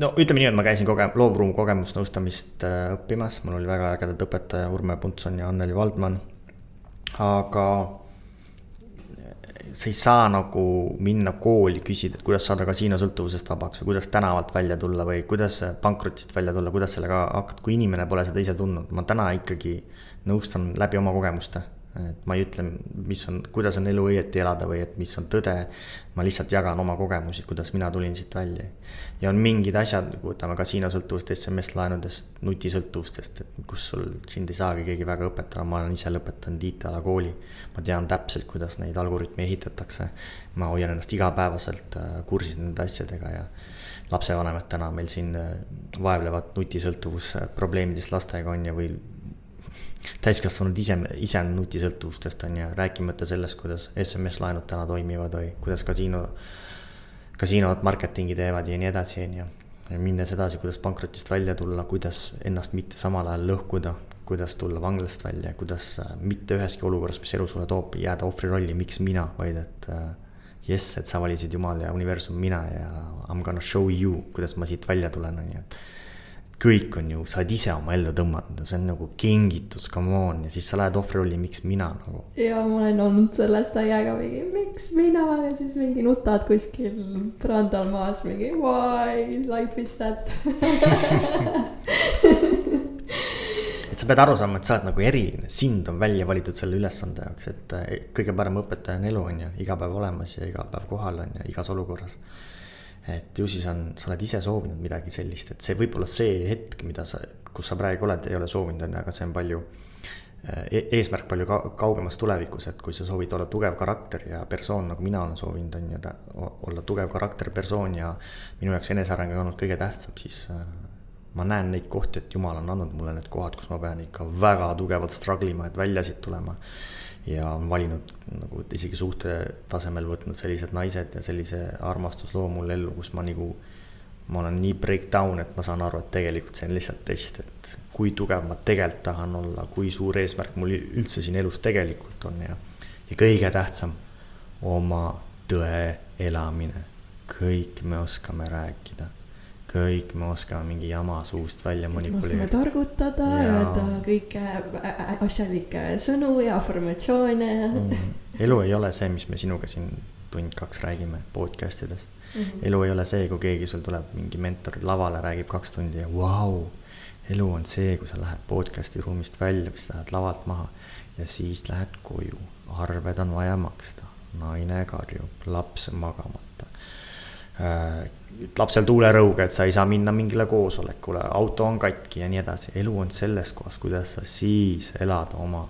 no ütleme nii, et ma käisin koge-, loovruum kogemusnõustamist äh, õppimas, mul oli väga ägedad õpetaja Urme Puntson ja Anneli Valdman. Aga sa ei saa nagu minna kooli, küsida, et kuidas saada kasiinosõltuvusest vabaks või kuidas tänavalt välja tulla või kuidas pankrotist välja tulla, kuidas sellega hakata, kui inimene pole seda ise tundnud, ma täna ikkagi nõustan läbi oma kogemuste et ma ei ütle, mis on, kuidas on elu õieti elada või et mis on tõde. ma lihtsalt jagan oma kogemusi, kuidas mina tulin siit välja. ja on mingid asjad, võtame kasiinosõltuvust, SMS-laenudest, nutisõltuvustest, et kus sul, sind ei saagi keegi väga õpetada, ma olen ise lõpetanud IT-ala kooli. ma tean täpselt, kuidas neid algoritme ehitatakse. ma hoian ennast igapäevaselt äh, kursis nende asjadega ja lapsevanemad täna meil siin äh, vaevlevad nutisõltuvusprobleemidest lastega on ja, või täiskasvanud ise, ise on nutisõltuvustest on ju, rääkimata sellest, kuidas SMS-laenud täna toimivad või kuidas kasiino, kasiinod marketingi teevad ja nii edasi, on ju. minnes edasi, kuidas pankrotist välja tulla, kuidas ennast mitte samal ajal lõhkuda, kuidas tulla vanglast välja, kuidas äh, mitte üheski olukorras, mis elu sulle toob, jääda ohvri rolli, miks mina, vaid et äh, jess, et sa valisid Jumal ja universum mina ja I m gonna show you, kuidas ma siit välja tulen, on ju, et kõik on ju, sa oled ise oma ellu tõmmanud, see on nagu kingitus, come on, ja siis sa lähed ohvrirolli, miks mina nagu. ja ma olen olnud selles täiega mingi, miks mina? Ja siis mingi nutad kuskil randal maas mingi why? Life is that. Et sa pead aru saama, et sa oled nagu eriline, sind on välja valitud selle ülesande jaoks, et eh, kõige parem õpetaja on elu, on ju, iga päev olemas ja iga päev kohal on ju, igas olukorras et ju siis on, sa oled ise soovinud midagi sellist, et see võib-olla see hetk, mida sa, kus sa praegu oled, ei ole soovinud, on ju, aga see on palju e. eesmärk palju ka, kaugemas tulevikus, et kui sa soovid olla tugev karakter ja persoon, nagu mina olen soovinud, on ju, olla tugev karakter, persoon ja minu jaoks eneseareng on olnud kõige tähtsam, siis äh, ma näen neid kohti, et jumal on andnud mulle need kohad, kus ma pean ikka väga tugevalt struggle ima, et välja siit tulema ja on valinud nagu isegi suhte tasemel võtnud sellised naised ja sellise armastusloo mul ellu, kus ma nagu, ma olen nii breakdown, et ma saan aru, et tegelikult see on lihtsalt test, et kui tugev ma tegelikult tahan olla, kui suur eesmärk mul üldse siin elus tegelikult on ja, ja kõige tähtsam, oma tõe elamine. kõik me oskame rääkida kõik me oskame mingi jama suust välja manipuleerida. targutada, öelda kõike asjalikke sõnu ja informatsioone mm.. elu ei ole see, mis me sinuga siin tund-kaks räägime podcast ides mm. -hmm. elu ei ole see, kui keegi sul tuleb mingi mentor lavale, räägib kaks tundi ja vau wow,. elu on see, kui sa lähed podcast'i ruumist välja, siis lähed lavalt maha ja siis lähed koju, arved on vaja maksta, naine karjub, laps magamata äh, lapsel tuulerõuge, et sa ei saa minna mingile koosolekule, auto on katki ja nii edasi. elu on selles kohas, kuidas sa siis elad oma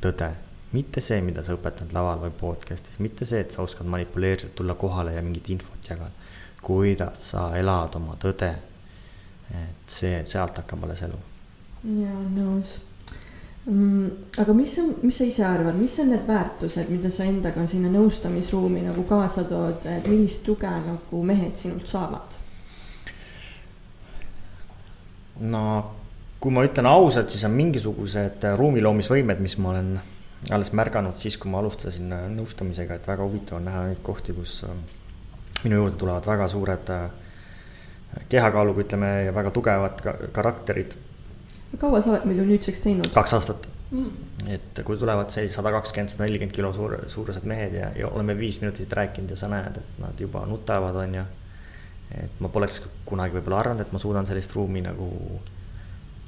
tõde. mitte see, mida sa õpetad laval või podcast'is, mitte see, et sa oskad manipuleerida, tulla kohale ja mingit infot jagada. kuidas sa elad oma tõde. et see, sealt hakkab alles elu. jaa, nõus aga mis on, mis sa ise arvad, mis on need väärtused, mida sa endaga sinna nõustamisruumi nagu kaasa tood, et millist tuge nagu mehed sinult saavad? no kui ma ütlen ausalt, siis on mingisugused ruumiloomisvõimed, mis ma olen alles märganud siis, kui ma alustasin nõustamisega, et väga huvitav on näha neid kohti, kus äh, minu juurde tulevad väga suured äh, kehakaaluga, ütleme, ja väga tugevad karakterid kaua sa oled muidu nüüdseks teinud? kaks aastat mm.. et kui tulevad sellised sada kakskümmend, sada nelikümmend kilo suur, suurused mehed ja, ja oleme viis minutit rääkinud ja sa näed, et nad juba nutavad, on ju. et ma poleks kunagi võib-olla arvanud, et ma suudan sellist ruumi nagu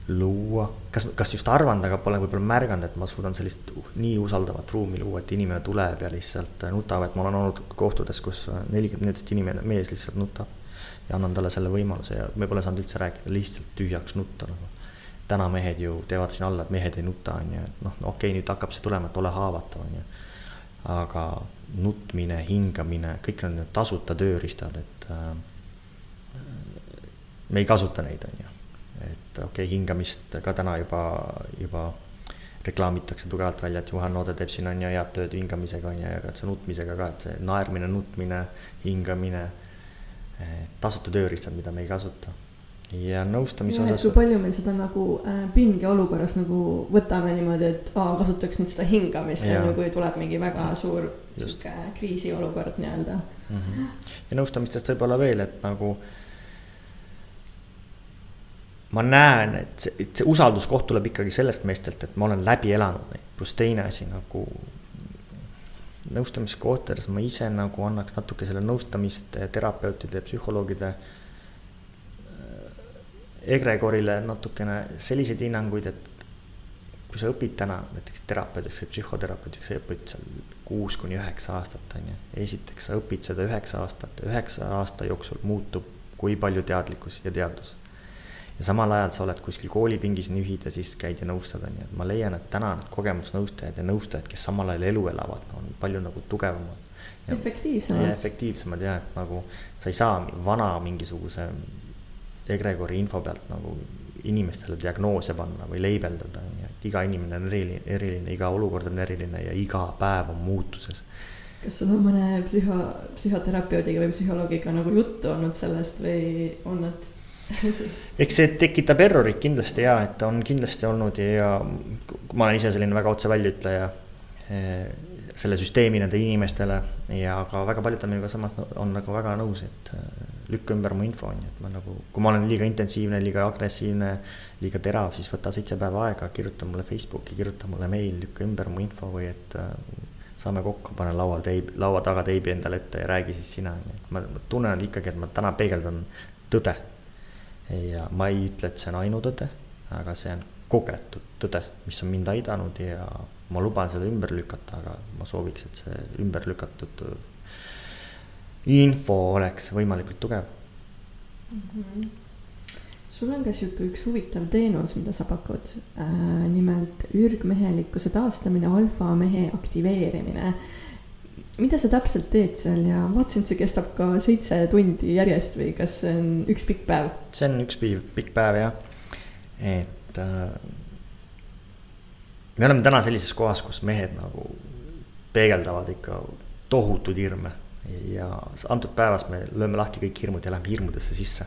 luua. kas, kas just arvanud, aga pole võib-olla märganud, et ma suudan sellist nii usaldavat ruumi luua, et inimene tuleb ja lihtsalt nutab, et ma olen olnud kohtudes, kus nelikümmend minutit inimene, mees lihtsalt nutab. ja annan talle selle võimaluse ja me pole saanud üldse rääkida, lihtsalt tühjaks nutta nagu täna mehed ju teevad siin alla, et mehed ei nuta, on ju, et noh, okei okay,, nüüd hakkab see tulema, et ole haavatav, on ju. aga nutmine, hingamine, kõik need tasuta tööriistad, et äh, me ei kasuta neid, on ju. et okei okay,, hingamist ka täna juba, juba reklaamitakse tugevalt välja, et Juhan Oode teeb siin on ju head tööd hingamisega on ju, aga et see nutmisega ka, et see naermine, nutmine, hingamine. tasuta tööriistad, mida me ei kasuta ja nõustamise osas. kui palju me seda nagu äh, pingeolukorras nagu võtame niimoodi, et aa, kasutaks nüüd seda hingamist on ju, kui tuleb mingi väga suur sihuke kriisiolukord nii-öelda mm. -hmm. ja nõustamistest võib-olla veel, et nagu. ma näen, et see, et see usalduskoht tuleb ikkagi sellest meestelt, et ma olen läbi elanud neid, pluss teine asi nagu. nõustamiskohtades ma ise nagu annaks natuke selle nõustamist terapeutide ja psühholoogide äh, egregorile natukene selliseid hinnanguid, et kui sa õpid täna näiteks terapeudiks või psühhoterapeudiks, sa õpid seal kuus kuni üheksa aastat, on ju. esiteks sa õpid seda üheksa aastat, üheksa aasta jooksul muutub kui palju teadlikkus ja teadus ja samal ajal sa oled kuskil koolipingis nühid ja siis käid ja nõustad, on ju, et ma leian, et täna need kogemusnõustajad ja nõustajad, kes samal ajal elu elavad, on palju nagu tugevamad. efektiivsemad. efektiivsemad jah, et nagu sa ei saa vana mingisuguse egregori info pealt nagu inimestele diagnoose panna või leibeldada, on ju, et iga inimene on eriline, eriline, iga olukord on eriline ja iga päev on muutuses. Kas sul on mõne psühho, psühhoterapeudiga või psühholoogiga nagu juttu olnud sellest või on nad? Eks see tekitab errorit kindlasti ja, et on kindlasti olnud ja ma olen ise selline väga otse väljaütleja selle süsteemi nende inimestele ja ka väga paljud on minuga samas on nagu väga nõus, et eh, lükka ümber mu info on ju, et ma nagu, kui ma olen liiga intensiivne, liiga agressiivne, liiga terav, siis võta seitse päeva aega, kirjuta mulle Facebooki, kirjuta mulle meil, lükka ümber mu info või et eh, saame kokku, pane laual teib, laua taga teibi endale ette ja räägi siis sina, on ju. ma tunnen ikkagi, et ma täna peegeldan tõde ja ma ei ütle, et see on ainutõde, aga see on kogetud tõde, mis on mind aidanud ja ma luban seda ümber lükata, aga ma sooviks, et see ümber lükatud info oleks võimalikult tugev mm. -hmm. sul on ka sihuke üks huvitav teenus, mida sa pakud äh,, nimelt ürgmehelikkuse taastamine, alfamehe aktiveerimine mida sa täpselt teed seal ja vaatasin, et see kestab ka seitse tundi järjest või kas see on üks pikk päev? see on üks pikk, päev jah, et äh, me oleme täna sellises kohas, kus mehed nagu peegeldavad ikka tohutuid hirme ja antud päevas me lööme lahti kõik hirmud ja läheme hirmudesse sisse.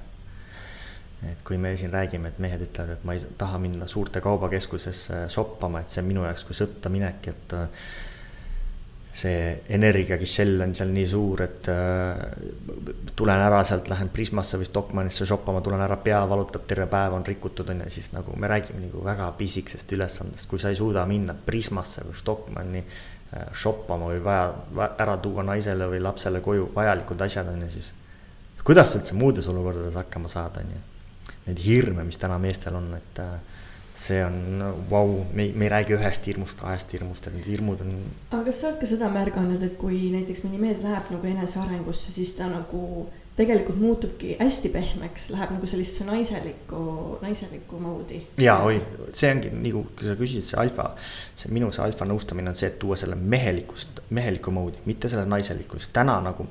et kui me siin räägime, et mehed ütlevad, et ma ei taha minna suurte kaubakeskusesse shoppama, et see on minu jaoks kui sõtta minek, et see energiakissell on seal nii suur, et äh, tulen ära sealt, lähen Prismasse või Stockmannisse shoppama, tulen ära, pea valutab, terve päev on rikutud, on ju, siis nagu me räägime nagu väga pisikesest ülesandest, kui sa ei suuda minna Prismasse või Stockmanni äh, shoppama või vaja ära tuua naisele või lapsele koju vajalikud asjad, on ju, siis kuidas sa üldse muudes olukordades hakkama saad, on ju. Neid hirme, mis täna meestel on, et äh, see on vau wow,, me me ei räägi ühest hirmust, kahest hirmust, et need hirmud on. aga kas sa oled ka seda märganud, et kui näiteks mõni mees läheb nagu enesearengusse, siis ta nagu tegelikult muutubki hästi pehmeks, läheb nagu sellisesse naiselikku, naiselikku moodi. ja oi, see ongi nagu, kui sa küsisid, see alfa, see minu see alfa nõustamine on see, et tuua selle mehelikust, mehelikku moodi, mitte selle naiselikkust, täna nagu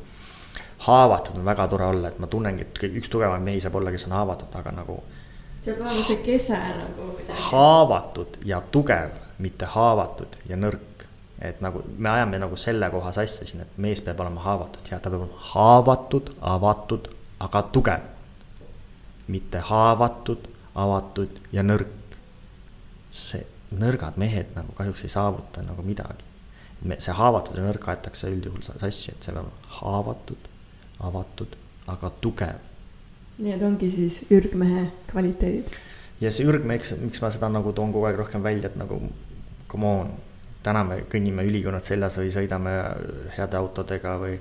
haavatud on väga tore olla, et ma tunnengi, et üks tugevamaid mehi saab olla, kes on haavatud, aga nagu see peab olema see kese nagu midagi. haavatud ja tugev, mitte haavatud ja nõrk. et nagu me ajame nagu selle koha sassi siin, et mees peab olema haavatud ja ta peab olema haavatud, avatud, aga tugev. mitte haavatud, avatud ja nõrk. see, nõrgad mehed nagu kahjuks ei saavuta nagu midagi. see haavatud ja nõrk aetakse üldjuhul sassi, et see peab olema haavatud, avatud, aga tugev Need ongi siis ürgmehe kvaliteedid. ja see ürgmees, miks ma seda nagu toon kogu aeg rohkem välja, et nagu come on, täna me kõnnime ülikonnad seljas või sõidame heade autodega või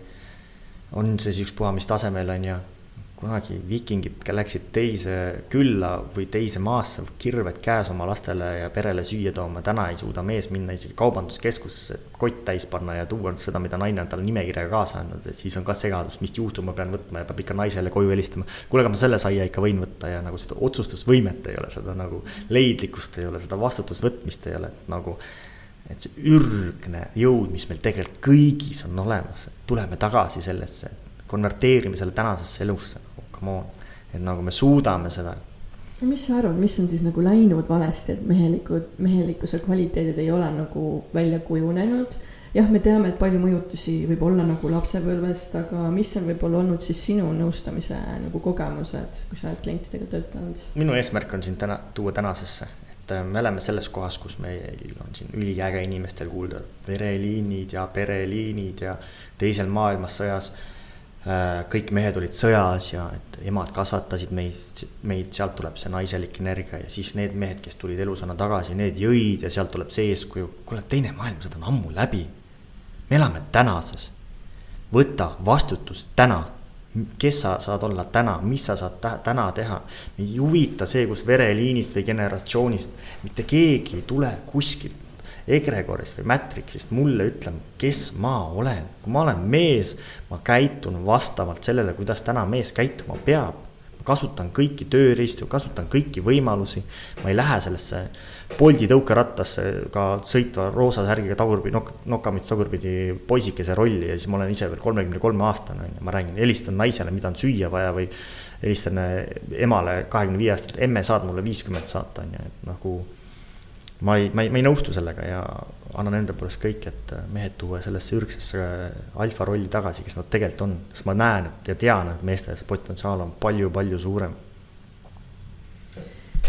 on see siis ükspuha mis tasemel on ju kunagi viikingid läksid teise külla või teise maasse, kirved käes oma lastele ja perele süüa tooma. täna ei suuda mees minna isegi kaubanduskeskusesse, kott täis panna ja tuua seda, mida naine on talle nimekirjaga kaasa andnud, et siis on ka segadus, mis juhtu ma pean võtma ja peab ikka naisele koju helistama. kuule, aga ma selle saia ikka võin võtta ja nagu seda otsustusvõimet ei ole, seda nagu leidlikkust ei ole, seda vastutusvõtmist ei ole, et nagu et see ürgne jõud, mis meil tegelikult kõigis on olemas, tuleme tagasi sellesse, konverteerime selle tänasesse elusse come on, et nagu me suudame seda. mis sa arvad, mis on siis nagu läinud valesti, et mehelikud, mehelikkuse kvaliteedid ei ole nagu välja kujunenud? jah, me teame, et palju mõjutusi võib olla nagu lapsepõlvest, aga mis on võib-olla olnud siis sinu nõustamise nagu kogemused, kui sa oled klientidega töötanud? minu eesmärk on sind täna, tuua tänasesse, et äh, me oleme selles kohas, kus meil on siin üliäge inimestel kuulda vereliinid ja pereliinid ja teisel maailmasõjas kõik mehed olid sõjas ja et emad kasvatasid meid, meid, sealt tuleb see naiselik energia ja siis need mehed, kes tulid elusana tagasi, need jõid ja sealt tuleb see eeskuju. kuule, teine maailmasõda on ammu läbi. me elame tänases. võta vastutus täna. kes sa saad olla täna, mis sa saad täna teha. ei huvita see, kus vereliinist või generatsioonist, mitte keegi ei tule kuskilt egregorist või Matrixist mulle ütlema, kes ma olen. kui ma olen mees, ma käitun vastavalt sellele, kuidas täna mees käituma peab kasutan kõiki tööriistu, kasutan kõiki võimalusi. ma ei lähe sellesse Bolti tõukerattasse ka sõitva roosa särgiga tagurpidi, nok-, nokamits tagurpidi poisikese rolli ja siis ma olen ise veel kolmekümne kolme aastane on ju, ma räägin, helistan naisele, mida on süüa vaja või. helistan emale kahekümne viie aastaselt, emme saad mulle viiskümmend saata on ju, et nagu ma ei, ma ei, ma ei nõustu sellega ja annan enda poolest kõik, et mehed tuua sellesse ürgsesse alfa rolli tagasi, kes nad tegelikult on. sest ma näen et, ja tean, et meeste see potentsiaal on palju-palju suurem.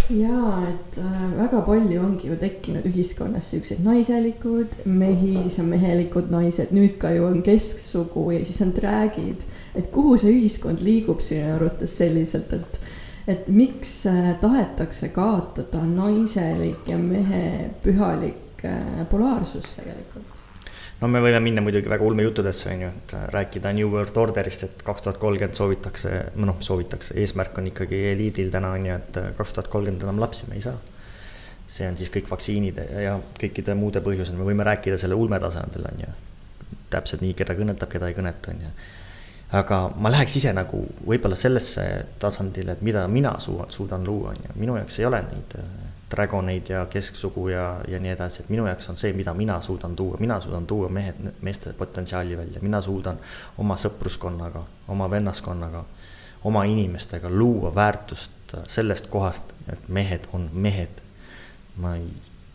jaa, et äh, väga palju ongi ju tekkinud ühiskonnas siukseid naiselikud mehi, siis on mehelikud naised, nüüd ka ju on kesksugu ja siis on drag'id. et kuhu see ühiskond liigub sinu arvates selliselt, et et miks äh, tahetakse kaotada naiselik ja mehe pühalik äh, polaarsus tegelikult? no me võime minna muidugi väga ulmejuttudesse, on ju, et äh, rääkida New World Orderist, et kaks tuhat kolmkümmend soovitakse, noh, soovitakse, eesmärk on ikkagi eliidil täna on ju, et kaks tuhat kolmkümmend enam lapsi me ei saa. see on siis kõik vaktsiinide ja kõikide muude põhjusel, me võime rääkida selle ulmetasandil, on ju. täpselt nii, keda kõnetab, keda ei kõneta, on ju aga ma läheks ise nagu võib-olla sellesse tasandile, et mida mina suudan, suudan luua, on ju, minu jaoks ei ole neid äh, dragoneid ja kesksugu ja, ja nii edasi, et minu jaoks on see, mida mina suudan tuua, mina suudan tuua mehed, meeste potentsiaali välja, mina suudan oma sõpruskonnaga, oma vennaskonnaga, oma inimestega luua väärtust sellest kohast, et mehed on mehed. ma ei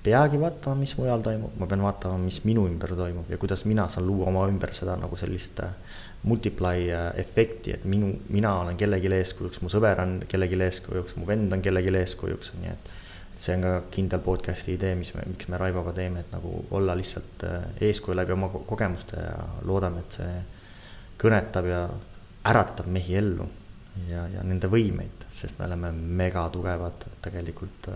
peagi vaatama, mis mujal toimub, ma pean vaatama, mis minu ümber toimub ja kuidas mina saan luua oma ümber seda nagu sellist äh, multiply äh, efekti, et minu, mina olen kellelegi eeskujuks, mu sõber on kellelegi eeskujuks, mu vend on kellelegi eeskujuks, nii et. et see on ka kindel podcast'i idee, mis me, miks me Raivoga teeme, et nagu olla lihtsalt äh, eeskuju läbi oma kogemuste ja loodame, et see kõnetab ja äratab mehi ellu ja, ja nende võimeid, sest me oleme megatugevad tegelikult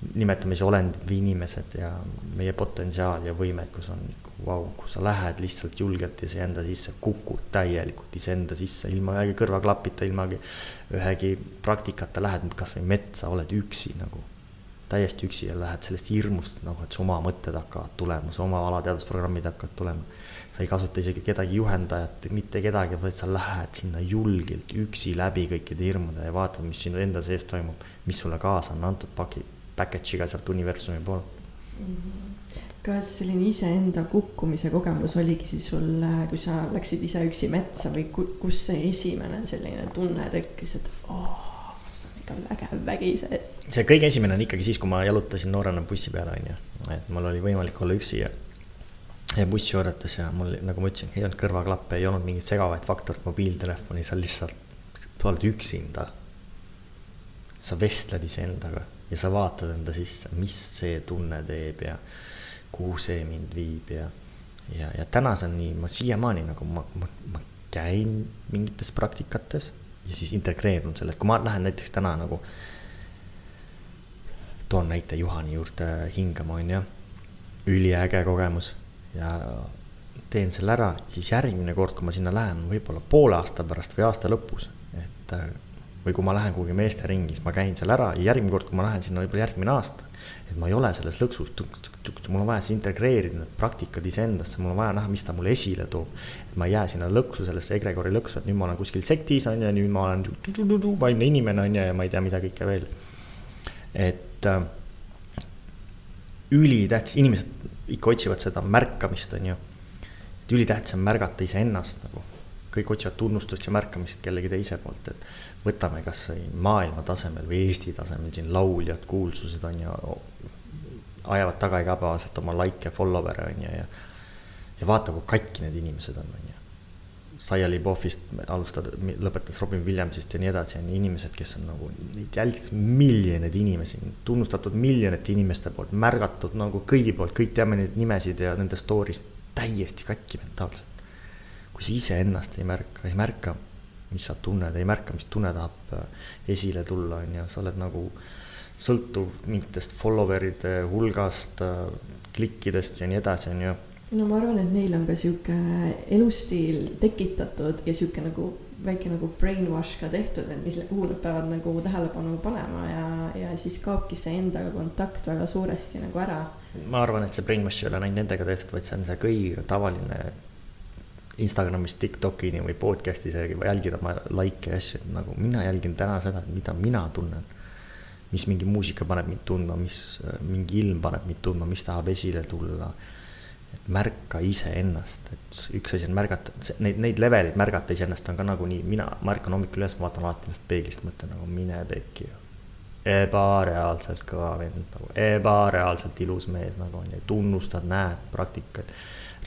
äh, nimetamise olendid või inimesed ja meie potentsiaal ja võimekus on vau, kui sa lähed lihtsalt julgelt iseenda sisse, kukud täielikult iseenda sisse ilma ühegi kõrvaklapita, ilma ühegi praktikata, lähed kasvõi metsa, oled üksi nagu. täiesti üksi ja lähed sellest hirmust nagu, et su oma mõtted hakkavad tulema, su oma alateadusprogrammid hakkavad tulema. sa ei kasuta isegi kedagi juhendajat, mitte kedagi, vaid sa lähed sinna julgelt üksi läbi kõikide hirmude ja vaatad, mis sinu enda sees toimub, mis sulle kaasa on antud paki, package'iga sealt universumi poolt mm. -hmm kas selline iseenda kukkumise kogemus oligi siis sul, kui sa läksid ise üksi metsa või kus see esimene selline tunne tekkis, et oh, see on ikka vägev vägi sees? see kõige esimene on ikkagi siis, kui ma jalutasin noorena bussi peale, on ju, et mul oli võimalik olla üksi ja ja bussi oodates ja mul, nagu ma ütlesin, ei olnud kõrvaklappe, ei olnud mingit segavaid faktorit, mobiiltelefoni, sa lihtsalt, sa oled üksinda. sa vestled iseendaga ja sa vaatad enda sisse, mis see tunne teeb ja kuhu see mind viib ja, ja, ja täna see on nii, ma siiamaani nagu ma, ma, ma käin mingites praktikates ja siis integreerun selle, et kui ma lähen näiteks täna nagu. toon näite Juhani juurde hingama, on ju, üliäge kogemus ja teen selle ära, siis järgmine kord, kui ma sinna lähen, võib-olla poole aasta pärast või aasta lõpus, et või kui ma lähen kuhugi meesteringi, siis ma käin seal ära ja järgmine kord, kui ma lähen sinna võib-olla järgmine aasta. et ma ei ole selles lõksus, mul on vaja siis integreerida need praktikad iseendasse, mul on vaja näha, mis ta mulle esile toob. et ma ei jää sinna lõksu, sellesse egregori lõksu, et nüüd ma olen kuskil sektis on ju, nüüd ma olen vaimne inimene on ju ja ma ei tea, mida kõike veel. et äh, ülitähtis, inimesed ikka otsivad seda märkamist, on ju. et ülitähtis on märgata iseennast nagu kõik otsivad tunnustust ja märkamist kellegi teise poolt, et võtame kasvõi maailma tasemel või Eesti tasemel siin lauljad, kuulsused on ju, ajavad taga igapäevaselt oma likee, follower'e on ju ja, ja vaata, kui katki need inimesed on, on ju. Saia Libovist alustad, lõpetas Robin Williamsist ja nii edasi, on inimesed, kes on nagu, neid jälgis miljoneid inimesi, tunnustatud miljonite inimeste poolt, märgatud nagu kõigi poolt, kõik teame neid nimesid ja nende story'st, täiesti katki mentaalselt kui sa iseennast ei märka, ei märka, mis sa tunned, ei märka, mis tunne tahab äh, esile tulla, on ju, sa oled nagu sõltuv mingitest follower'ide hulgast, äh, klikkidest ja nii edasi, on ju. no ma arvan, et neil on ka sihuke elustiil tekitatud ja sihuke nagu väike nagu brainwash ka tehtud, et mis, kuhu nad peavad nagu tähelepanu panema ja, ja siis kaobki see endaga kontakt väga suuresti nagu ära. ma arvan, et see brainwash ei ole ainult nendega tehtud, vaid see on see kõige tavaline Instagramis, Tiktokini või podcast'is jälgida oma likee ja asju, nagu mina jälgin täna seda, mida mina tunnen. mis mingi muusika paneb mind tundma, mis mingi ilm paneb mind tundma, mis tahab esile tulla et märka iseennast, et üks asi on märgata, neid, neid leveleid märgata iseennast on ka nagunii, mina, ma ärkan hommikul üles, ma vaatan alati ennast peeglist, mõtlen nagu mine pekki. ebareaalselt kõva vend nagu, ebareaalselt ilus mees nagu on ju, tunnustad, näed praktikaid.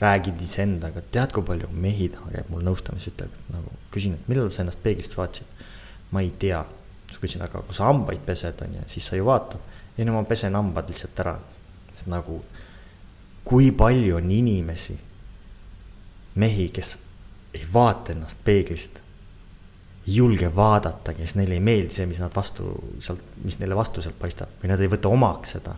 Räägid iseendaga, tead, kui palju mehi taha käib mul nõustamas, ütleb nagu, küsin, et millal sa ennast peeglist vaatasid. ma ei tea, siis küsin, aga kui sa hambaid pesed, on ju, siis sa ju vaatad. ei no ma pesen hambad lihtsalt ära, et nagu kui palju on inimesi, mehi, kes ei vaata ennast peeglist, ei julge vaadata, kes neile ei meeldi see, mis nad vastu sealt, mis neile vastu sealt paistab või nad ei võta omaks seda.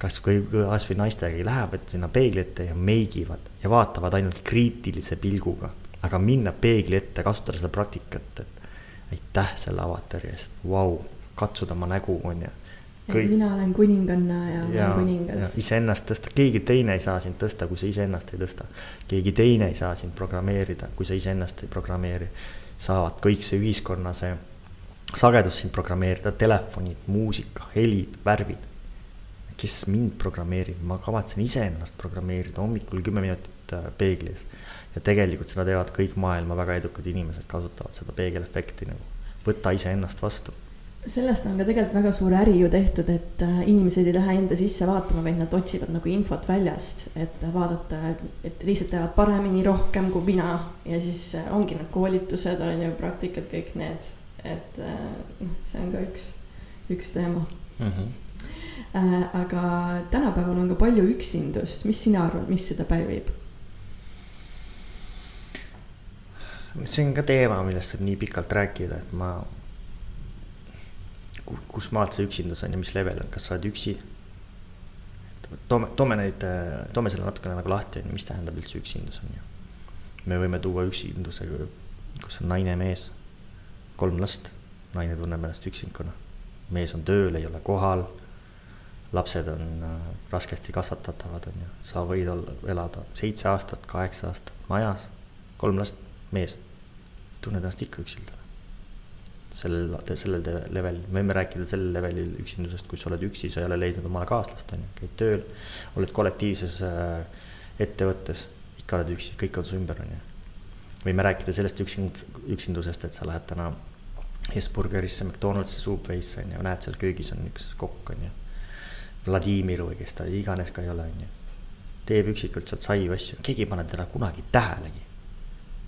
Kas või kasvõi naistega lähevad sinna peegli ette ja meigivad ja vaatavad ainult kriitilise pilguga, aga minna peegli ette, kasutada seda praktikat, et aitäh selle avatari eest, vau, katsuda oma nägu, on ju Kõik... mina olen kuninganna ja, ja olen kuningas. iseennast tõsta, keegi teine ei saa sind tõsta, kui sa iseennast ei tõsta. keegi teine ei saa sind programmeerida, kui sa iseennast ei programmeeri. saavad kõik see ühiskonna see sagedus sind programmeerida, telefonid, muusika, helid, värvid. Kes mind programmeerib, ma kavatsen iseennast programmeerida hommikul kümme minutit äh, peegli ees. ja tegelikult seda teevad kõik maailma väga edukad inimesed, kasutavad seda peegelefekti nagu, võta iseennast vastu sellest on ka tegelikult väga suur äri ju tehtud, et äh, inimesed ei lähe enda sisse vaatama, vaid nad otsivad nagu infot väljast, et vaadata, et teised teevad paremini, rohkem kui mina. ja siis äh, ongi need koolitused on ju, praktikad, kõik need, et äh, noh, see on ka üks, üks teema mm. -hmm. Aga tänapäeval on ka palju üksindust, mis sina arvad, mis seda pälvib? see on ka teema, millest saab nii pikalt rääkida, et ma kus maalt see üksindus on ja mis level on, kas sa oled üksi? toome, toome neid, toome selle natukene nagu lahti, on ju, mis tähendab üldse üksindus, on ju. me võime tuua üksinduse, kus on naine, mees, kolm last, naine tunneb ennast üksinkuna. mees on tööl, ei ole kohal, lapsed on äh, raskesti kasvatatavad, on ju, sa võid olla, elada seitse aastat, kaheksa aastat majas, kolm last, mees, tunned ennast ikka üksilda. Sellel, sellel levelil, me võime rääkida sellel levelil üksindusest, kus sa oled üksi, sa ei ole leidnud omale kaaslast, on ju, käid tööl, oled kollektiivses äh, ettevõttes, ikka oled üksi, kõik on su ümber, on ju. võime rääkida sellest üksind-, üksindusest, et sa lähed täna Hesburgerisse, McDonaldsi, Subway'sse on ju, näed seal köögis on üks kokk, on ju. Vladimir või kes ta iganes ka ei ole, on ju. teeb üksikult sealt saiu asju, keegi ei pane teda kunagi tähelegi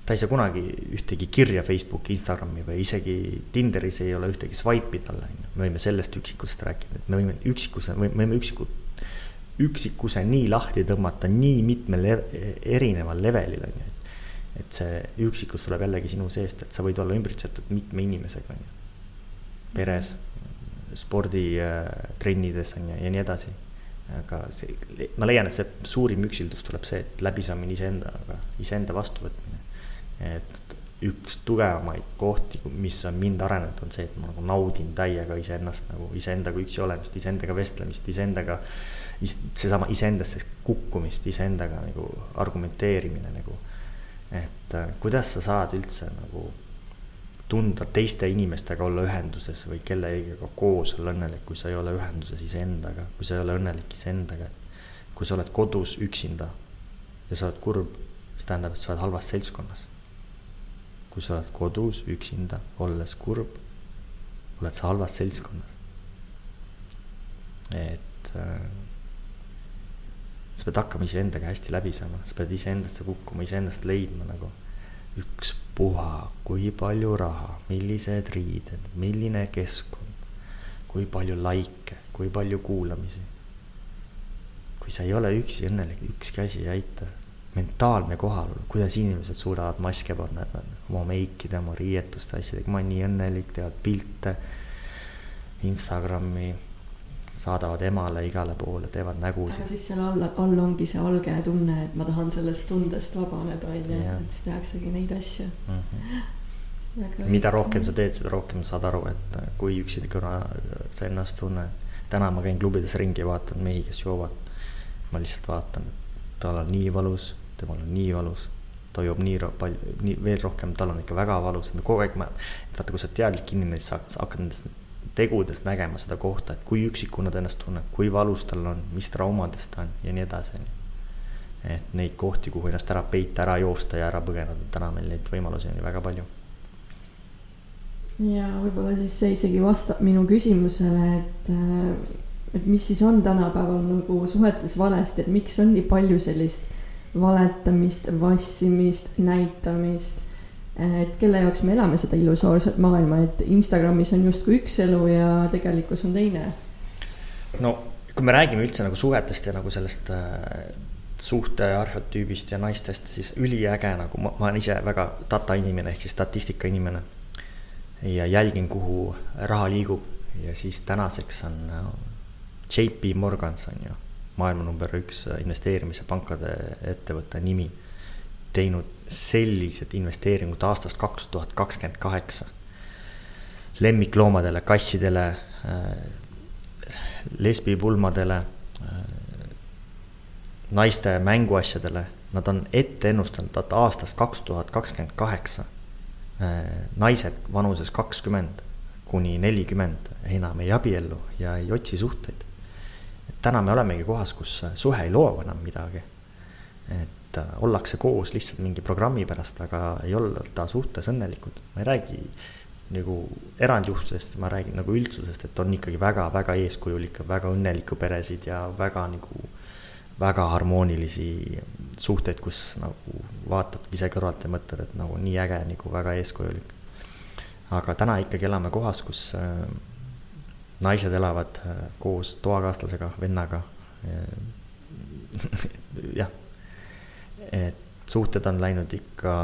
ta ei saa kunagi ühtegi kirja Facebooki, Instagrami või isegi Tinderis ei ole ühtegi swipe'i talle, on ju. me võime sellest üksikust rääkida, et me võime üksikuse, me võime üksikut, üksikuse nii lahti tõmmata nii mitmel erineval levelil, on ju. et see üksikus tuleb jällegi sinu seest, et sa võid olla ümbritsetud mitme inimesega, on ju. peres, sporditrennides on ju, ja nii edasi aga see, ma leian, et see suurim üksildus tuleb see, et läbisaamine iseendaga, iseenda vastuvõtmine et üks tugevamaid kohti, mis on mind arenenud, on see, et ma nagu naudin täiega iseennast nagu iseendaga üksi olemist, iseendaga vestlemist, iseendaga. seesama iseendasse kukkumist, iseendaga nagu argumenteerimine nagu. et äh, kuidas sa saad üldse nagu tunda teiste inimestega olla ühenduses või kellegagi koos olla õnnelik, kui sa ei ole ühenduses iseendaga, kui sa ei ole õnnelik iseendaga, kui sa oled kodus üksinda ja sa oled kurb, see tähendab, et sa oled halvas seltskonnas kui sa oled kodus üksinda, olles kurb, oled sa halvas seltskonnas. et äh, sa pead hakkama iseendaga hästi läbi saama, sa pead iseendasse kukkuma, iseennast leidma nagu. Ükspuha, kui palju raha, millised riided, milline keskkond, kui palju likee, kui palju kuulamisi. kui sa ei ole üksi õnnelik, ükski asi ei aita mentaalne kohalolu, kuidas inimesed suudavad maske panna, et nad oma meikide, oma riietuste asjadega, ma olen nii õnnelik, teevad pilte. Instagrami, saadavad emale igale poole, teevad aga nägusid. siis seal all, all ongi see alge tunne, et ma tahan sellest tundest vabaneda, on ju, et siis tehaksegi neid asju. Mm -hmm. Mida rohkem sa teed, seda rohkem saad aru, et kui üksikuna sa ennast tunned. täna ma käin klubides ringi, vaatan mehi, kes joovad. ma lihtsalt vaatan, tal on nii valus, temal on nii valus. ta joob nii palju, nii veel rohkem, tal on ikka väga valus, kogu aeg ma, vaata, kui sa teadlik inimene, siis sa hakkad nendest tegudest nägema seda kohta, et kui üksikuna ta ennast tunneb, kui valus tal on, mis traumadest ta on ja nii edasi, on ju. et neid kohti, kuhu ennast ära peita, ära joosta ja ära põgeneda, täna meil neid võimalusi on ju väga palju ja võib-olla siis see isegi vastab minu küsimusele, et, et mis siis on tänapäeval nagu suhetes valesti, et miks on nii palju sellist valetamist, vassimist, näitamist. Et kelle jaoks me elame seda illusoorset maailma, et Instagramis on justkui üks elu ja tegelikkus on teine. no kui me räägime üldse nagu suhetest ja nagu sellest äh, suhte arhetüübist ja naistest, siis üliäge nagu ma, ma olen ise väga data inimene ehk siis statistika inimene. ja jälgin, kuhu raha liigub ja siis tänaseks on äh, JP Morgans on ju maailma number üks investeerimise pankade ettevõtte nimi. Teinud sellised investeeringud aastast kaks tuhat kakskümmend kaheksa. lemmikloomadele, kassidele äh, lesbipulmadele, naiste mänguasjadele, nad on ette ennustanud, et aastast kaks tuhat kakskümmend kaheksa naised vanuses kakskümmend kuni nelikümmend enam ei abiellu ja ei otsi suhteid. täna me olemegi kohas, kus suhe ei loo enam midagi. et äh, ollakse koos lihtsalt mingi programmi pärast, aga ei olda suhtes õnnelikud, ma ei räägi nagu erandjuhtudest, ma räägin nagu üldsusest, et on ikkagi väga-väga eeskujulikke, väga õnnelikke peresid ja väga nagu, väga harmoonilisi suhteid, kus nagu vaatad ise kõrvalt ja mõtled, et nagu nii äge, nagu väga eeskujulik. aga täna ikkagi elame kohas, kus äh, naised elavad äh, koos toakaaslasega, vennaga jah, et suhted on läinud ikka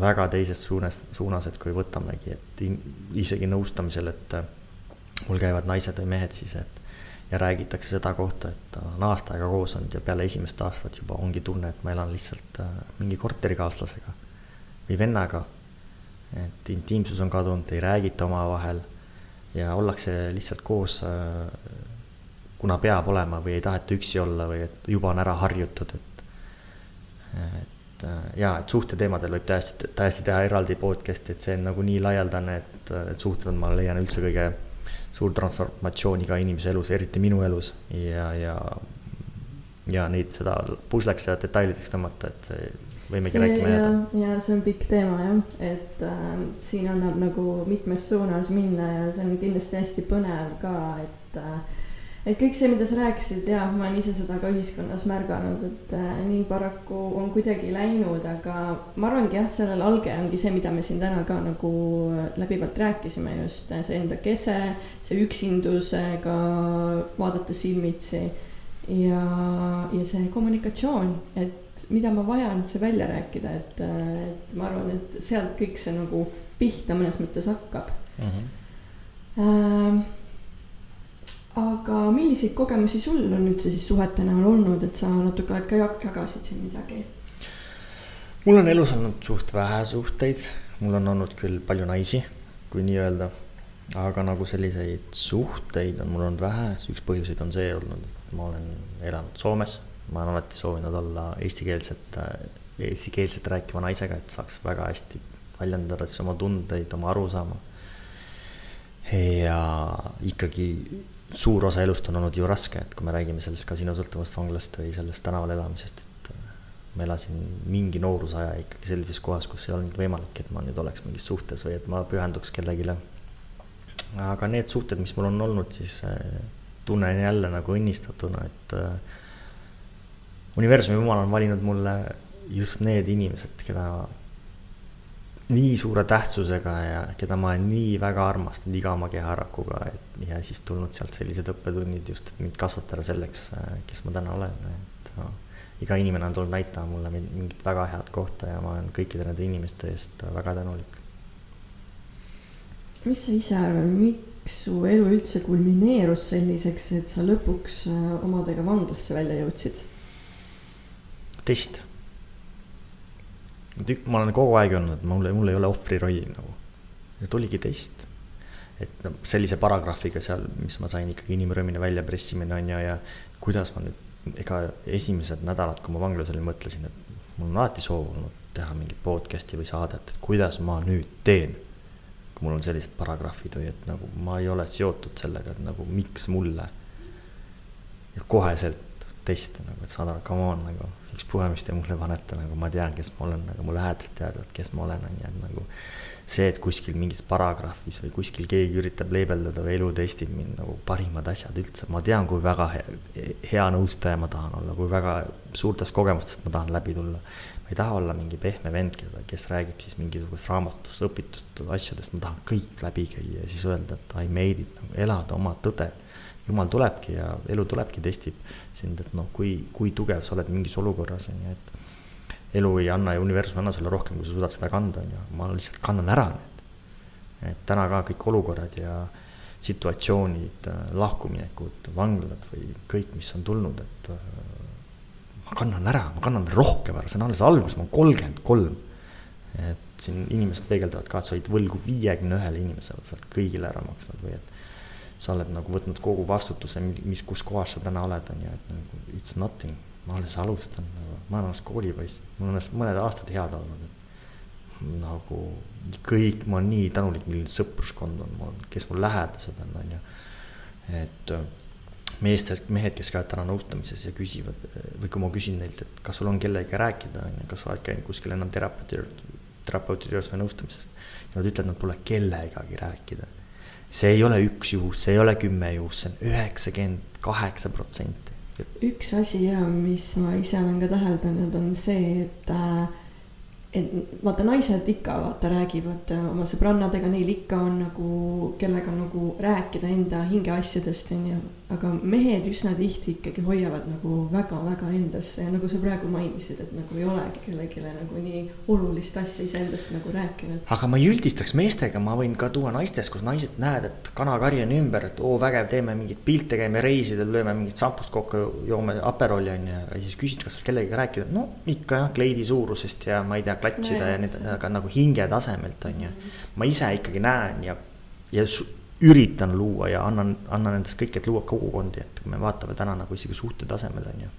väga teises suunas, suunas, et kui võtamegi, et in, isegi nõustamisel, et äh, mul käivad naised või mehed siis, et ja räägitakse seda kohta, et on aasta aega koos olnud ja peale esimest aastat juba ongi tunne, et ma elan lihtsalt äh, mingi korterikaaslasega või vennaga. et intiimsus on kadunud, ei räägita omavahel ja ollakse lihtsalt koos, äh, kuna peab olema või ei taheta üksi olla või et juba on ära harjutud, et, et äh, ja, et suhteteemadel võib täiesti, täiesti teha eraldi podcast'i, et see on nagu nii laialdane, et, et suhted on, ma leian üldse kõige suur transformatsioon iga inimese elus, eriti minu elus ja, ja, ja neid seda pusleks ja detailideks tõmmata, et see võimegi see rääkima ja, jääda. ja see on pikk teema jah, et äh, siin annab nagu mitmes suunas minna ja see on kindlasti hästi põnev ka, et äh, et kõik see, mida sa rääkisid, jah, ma olen ise seda ka ühiskonnas märganud, et äh, nii paraku on kuidagi läinud, aga ma arvangi jah, sellel alge ongi see, mida me siin täna ka nagu läbivalt rääkisime just, see enda kese, see üksindusega vaadata silmitsi ja, ja see kommunikatsioon, et mida ma vajan, see välja rääkida, et, et ma arvan, et sealt kõik see nagu pihta mõnes mõttes hakkab Mm -hmm. äh, aga milliseid kogemusi sul on üldse siis suhete näol olnud, et sa natuke aeg ka jag- jagasid siin midagi? mul on elus olnud suht vähe suhteid, mul on olnud küll palju naisi, kui nii öelda. aga nagu selliseid suhteid on mul olnud vähe, üks põhjuseid on see olnud, et ma olen elanud Soomes. ma olen alati soovinud olla eestikeelset, eestikeelset rääkiva naisega, et saaks väga hästi väljendada siis oma tundeid, oma arusaama. ja ikkagi suur osa elust on olnud ju raske, et kui me räägime sellest kasiinosõltuvast vanglast või sellest tänaval elamisest, et äh, ma elasin mingi noorusaja ikkagi sellises kohas, kus ei olnud võimalik, et ma nüüd oleks mingis suhtes või et ma pühenduks kellelegi. aga need suhted, mis mul on olnud, siis äh, tunnen jälle nagu õnnistatuna, et äh, universumi jumal on valinud mulle just need inimesed, keda nii suure tähtsusega ja keda ma nii väga armastanud iga oma keharakuga, et ja siis tulnud sealt sellised õppetunnid just, et mind kasvatada selleks, kes ma täna olen, et no, iga inimene on tulnud näitama mulle mingit väga head kohta ja ma olen kõikide nende inimeste eest väga tänulik. mis sa ise arvad, miks su elu üldse kulmineerus selliseks, et sa lõpuks äh, omadega vanglasse välja jõudsid? test. Ma olen kogu aeg öelnud, et mul, mul ei ole ohvri rolli nagu. ja tuligi test. et no sellise paragrahviga seal, mis ma sain ikkagi inimrõõmine välja pressimine on ju, ja kuidas ma nüüd, ega esimesed nädalad, kui ma vanglas olin, mõtlesin, et mul on alati soov olnud teha mingit podcast'i või saadet, et kuidas ma nüüd teen. kui mul on sellised paragrahvid või et nagu ma ei ole seotud sellega, et nagu miks mulle. ja koheselt teste nagu, et saad aru, come on nagu, ükspuha, mis te mulle panete, nagu ma tean, kes ma olen, nagu mu lähedased teadvad, kes ma olen, on ju, et nagu. see, et kuskil mingis paragrahvis või kuskil keegi üritab leebeldada või elu testib mind nagu parimad asjad üldse, ma tean, kui väga hea, hea nõustaja ma tahan olla, kui väga suurtest kogemustest ma tahan läbi tulla ei taha olla mingi pehme vend, keda, kes räägib siis mingisugust raamatust õpitud asjadest, ma tahan kõik läbi käia ja siis öelda, et I made it, nagu elada oma tõde. Jumal tulebki ja elu tulebki, testib sind, et noh, kui, kui tugev sa oled mingis olukorras, on ju, et elu ei anna ja universum ei anna sulle rohkem, kui sa suudad seda kanda, on ju, ma lihtsalt kannan ära need. et täna ka kõik olukorrad ja situatsioonid, lahkuminekud, vanglad või kõik, mis on tulnud, et ma kannan ära, ma kannan rohkem ära, see on alles algus, ma olen kolmkümmend kolm. et siin inimesed peegeldavad ka, et sa olid võlgu viiekümne ühele inimesele, sa oled kõigile ära maksnud või et sa oled nagu võtnud kogu vastutuse, mis, kus kohas sa täna oled, on ju, et nagu it's nothing, ma alles alustan nagu,, ma olen alles koolipoiss, mul on alles mõned aastad head olnud, et nagu kõik, ma olen nii tänulik, milline sõpruskond on mul, kes mul lähedased on, on ju, et meestel, mehed, kes käivad täna nõustamises ja küsivad või kui ma küsin neilt, et kas sul on kellegagi rääkida, on ju, kas sa oled käinud kuskil enam terapeuti, terapeuti juures või nõustamisest. nad ütlevad, nad pole kellegagi rääkida. See ei ole üks juhus, see ei ole kümme juhus, see on üheksakümmend kaheksa protsenti. üks asi ja mis ma ise olen ka täheldanud, on see, et äh, et vaata, naised ikka vaata räägivad äh, oma sõbrannadega, neil ikka on nagu, kellega nagu rääkida enda hingeasjadest, onju aga mehed üsna tihti ikkagi hoiavad nagu väga-väga endasse. Ja nagu sa praegu mainisid, et nagu ei olegi kellelegi nagu nii olulist asja iseendast nagu rääkinud. aga ma ei üldistaks meestega, ma võin ka tuua naistest, kus naised näed, et kanakari on ümber, et oo vägev, teeme mingeid pilte, käime reisidel, lööme mingit šampust kokku, joome aperoli on ju, ja siis küsid, kas kellegagi rääkida, no ikka jah, kleidi suurusest ja ma ei tea, klatsida no, ja nii, aga nagu hinge tasemelt on ju. ma ise ikkagi näen ja, ja üritan luua ja annan, annan endast kõik, et luua kogukondi, et kui me vaatame täna nagu isegi suhte tasemel, on ju.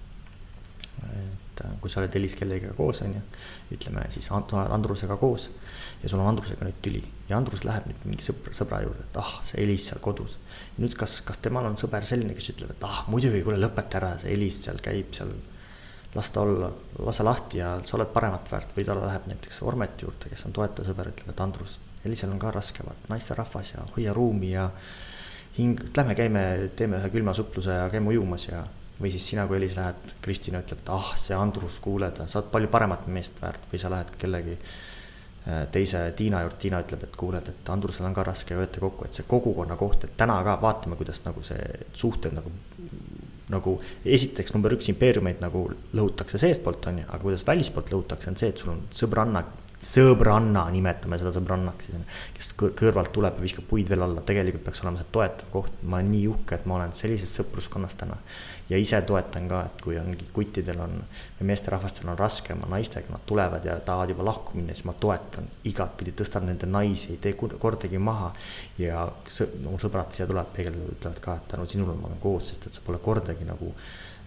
et äh, kui sa oled Elis kellegagi koos, on ju, ütleme siis Andrusega koos ja sul on Andrusega nüüd tüli ja Andrus läheb nüüd mingi sõbra, sõbra juurde, et ah, see Elis seal kodus. nüüd kas, kas temal on sõber selline, kes ütleb, et ah, muidugi, kuule, lõpeta ära, see Elis seal käib seal las ta olla, lase lahti ja sa oled paremat väärt või ta läheb näiteks Ormeti juurde, kes on toetaja sõber, ütleb, et Andrus Elisal on ka raske, vaat naisterahvas ja hoia ruumi ja hing, lähme käime, teeme ühe külma supluse ja käime ujumas ja või siis sina, kui Elis lähed, Kristina ütleb, et ah, see Andrus, kuuled, sa oled palju paremat meest väärt või sa lähed kellegi äh, teise Tiina juurde, Tiina ütleb, et kuuled, et Andrusel on ka raske, võete kokku, et see kogukonna koht, et täna ka vaatame, kuidas nagu see suhted nagu nagu esiteks number üks impeeriumeid nagu lõhutakse seestpoolt, on ju, aga kuidas välispoolt lõhutakse, on see, et sul on sõbranna, sõbranna, nimetame seda sõbrannaks siis, kes kõrvalt tuleb ja viskab puid veel alla, tegelikult peaks olema see toetav koht, ma olen nii uhke, et ma olen sellises sõpruskonnas täna. ja ise toetan ka, et kui ongi kuttidel on või meesterahvastel on raske oma naistega, nad tulevad ja tahavad juba lahku minna, siis ma toetan igatpidi, tõstan nende naisi, ei tee kordagi maha. ja mu sõbrad siia tulevad, peegeldavad, ütlevad ka, et tänu sinule ma olen koos, sest et sa pole kordagi nagu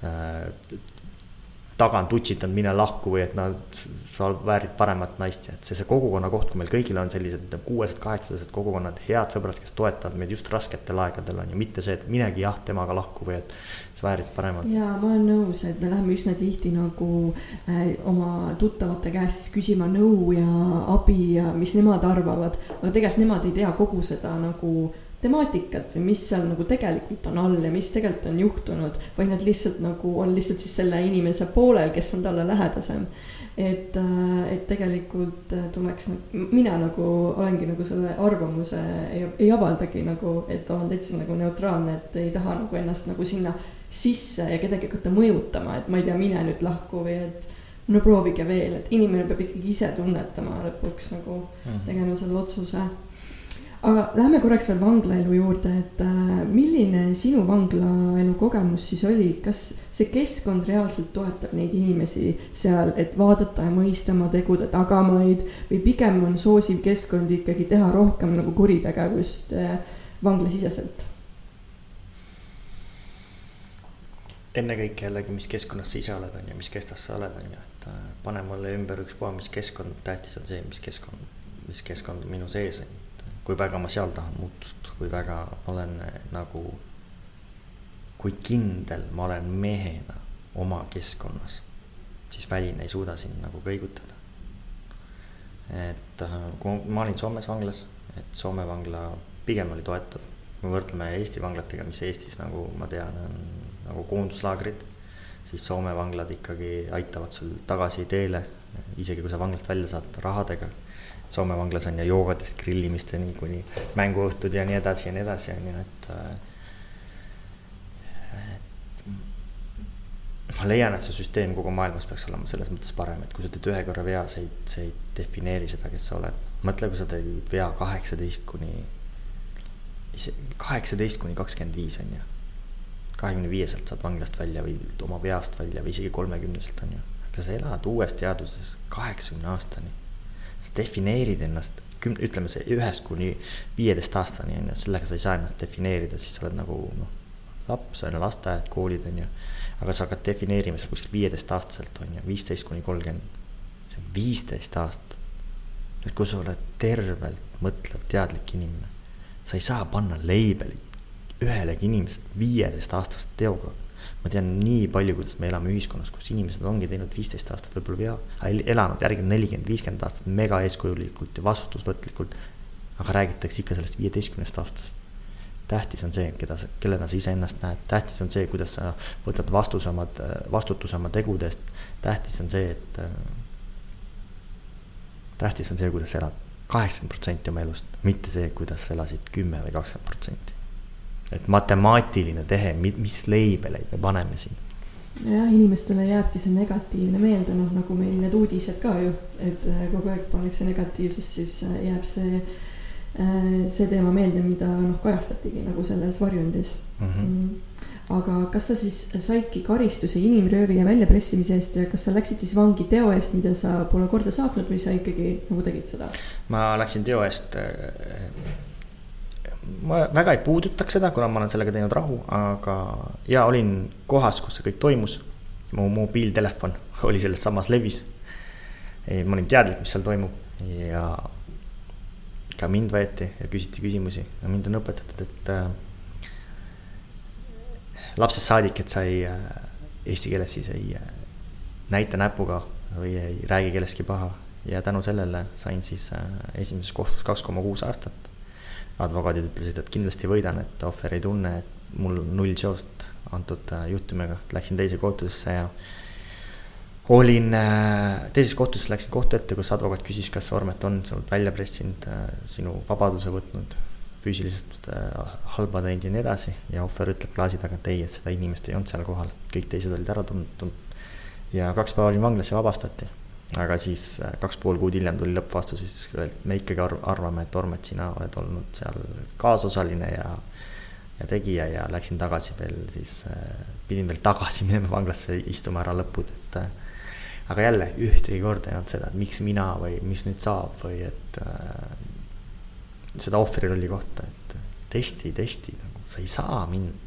äh, tagant utsitanud, mine lahku või et nad, sa väärid paremat naist ja et see, see kogukonna koht, kui meil kõigil on sellised kuuesed, kaheksased kogukonnad, head sõbrad, kes toetavad meid just rasketel aegadel on ju, mitte see, et minegi jah, temaga lahku või et sa väärid paremat. ja ma olen nõus, et me läheme üsna tihti nagu äh, oma tuttavate käest siis küsima nõu ja abi ja mis nemad arvavad, aga tegelikult nemad ei tea kogu seda nagu temaatikat või mis seal nagu tegelikult on all ja mis tegelikult on juhtunud, vaid nad lihtsalt nagu on lihtsalt siis selle inimese poolel, kes on talle lähedasem. et, äh, et tegelikult äh, tuleks, mina nagu olengi nagu selle arvamuse ei, ei avaldagi nagu, et olen täitsa nagu neutraalne, et ei taha nagu ennast nagu sinna sisse ja kedagi hakata mõjutama, et ma ei tea, mine nüüd lahku või et no proovige veel, et inimene peab ikkagi ise tunnetama lõpuks nagu -hmm. tegema selle otsuse aga lähme korraks veel vanglaelu juurde, et äh, milline sinu vanglaelu kogemus siis oli, kas see keskkond reaalselt toetab neid inimesi seal, et vaadata ja mõista oma tegude tagamaid või pigem on soosiv keskkond ikkagi teha rohkem nagu kuritegevust äh, vanglasiseselt? ennekõike jällegi, mis keskkonnas sa ise oled, on ju, mis kestas sa oled, on ju, et äh, pane mulle ümber ükspuha, mis keskkond, tähtis on see, mis keskkond, mis keskkond minu sees on kui väga ma seal tahan muutust, kui väga ma olen eh, nagu, kui kindel ma olen mehena oma keskkonnas, siis väline ei suuda sind nagu kõigutada. et äh, kui ma olin Soomes vanglas, et Soome vangla pigem oli toetav, kui me võrdleme Eesti vanglatega, mis Eestis nagu ma tean, on nagu koonduslaagrid, siis Soome vanglad ikkagi aitavad sul tagasi teele, isegi kui sa vanglast välja saad rahadega Soome vanglas on ju joogadest grillimisteni kuni mänguõhtud ja nii edasi ja nii edasi, on ju, et. ma leian, et see süsteem kogu maailmas peaks olema selles mõttes parem, et kui sa teed ühe korra vea, see ei, see ei defineeri seda, kes sa oled. mõtle, kui sa teed vea kaheksateist kuni, kaheksateist kuni kakskümmend viis on ju. kahekümne viieselt saad vanglast välja või oma veast välja või isegi kolmekümneselt on ju. sa elad uues teaduses kaheksakümne aastani sa defineerid ennast küm-, ütleme see ühest kuni viieteist aastani on ju, sellega sa ei saa ennast defineerida, siis sa oled nagu noh, laps on ju, lasteaed, koolid on ju. aga sa hakkad defineerima seal kuskil viieteist aastaselt on ju, viisteist kuni kolmkümmend, see on viisteist aastat. nüüd, kui sa oled tervelt mõtlev, teadlik inimene, sa ei saa panna leibelit ühelegi inimesele viieteist aastast teoga ma tean nii palju, kuidas me elame ühiskonnas, kus inimesed ongi teinud viisteist aastat võib-olla vea, elanud järgi nelikümmend, viiskümmend aastat mega eeskujulikult ja vastutusvõtlikult. aga räägitakse ikka sellest viieteistkümnest aastast. tähtis on see, keda sa, kellena sa iseennast näed, tähtis on see, kuidas sa võtad vastuse oma, vastutuse oma tegude eest. tähtis on see, et. tähtis on see, kuidas sa elad kaheksakümmend protsenti oma elust, mitte see, kuidas sa elasid kümme või kakskümmend protsenti et matemaatiline tehe, mis leibeleid me paneme siin. jah, inimestele jääbki see negatiivne meelde, noh nagu meil need uudised ka ju, et äh, kogu aeg pannakse negatiivsust, siis äh, jääb see, äh, see teema meelde, mida noh, kajastatigi nagu selles varjundis mhm. mm. -hmm. aga kas sa siis saidki karistuse inimröövi ja väljapressimise eest ja kas sa läksid siis vangi teo eest, mida sa pole korda saatnud või sa ikkagi nagu tegid seda? ma läksin teo eest ma väga ei puudutaks seda, kuna ma olen sellega teinud rahu, aga ja olin kohas, kus see kõik toimus. mu mobiiltelefon oli selles samas levis. ma olin teadlik, mis seal toimub ja ka mind võeti ja küsiti küsimusi ja mind on õpetatud, et äh, lapsest saadik, et sa ei äh, eesti keeles siis ei äh, näita näpuga või ei räägi kellestki paha ja tänu sellele sain siis äh, esimeses kohtus kaks koma kuus aastat advokaadid ütlesid, et kindlasti võidan, et ohver ei tunne, et mul null seost antud äh, juhtumiga, läksin teise kohtusesse ja olin äh, teises kohtuses, läksin kohtu ette, kus advokaat küsis, kas Ormet on sinult välja pressinud, äh, sinu vabaduse võtnud, füüsiliselt halba teinud ja nii edasi. ja ohver ütleb klaasi tagant ei, et seda inimest ei olnud seal kohal, kõik teised olid ära tundnud. ja kaks päeva olin vanglas ja vabastati aga siis äh, kaks pool kuud hiljem tuli lõppvastus, siis öeldi, et me ikkagi arvame, et Ormet, sina oled olnud seal kaasosaline ja, ja tegija ja läksin tagasi veel siis, äh, pidin veel tagasi minema vanglasse istuma ära lõpud, et. Äh, aga jälle ühtegi korda ei olnud seda, et miks mina või mis nüüd saab või et seda ohvrirolli kohta, et testi, testi nagu sa ei saa minna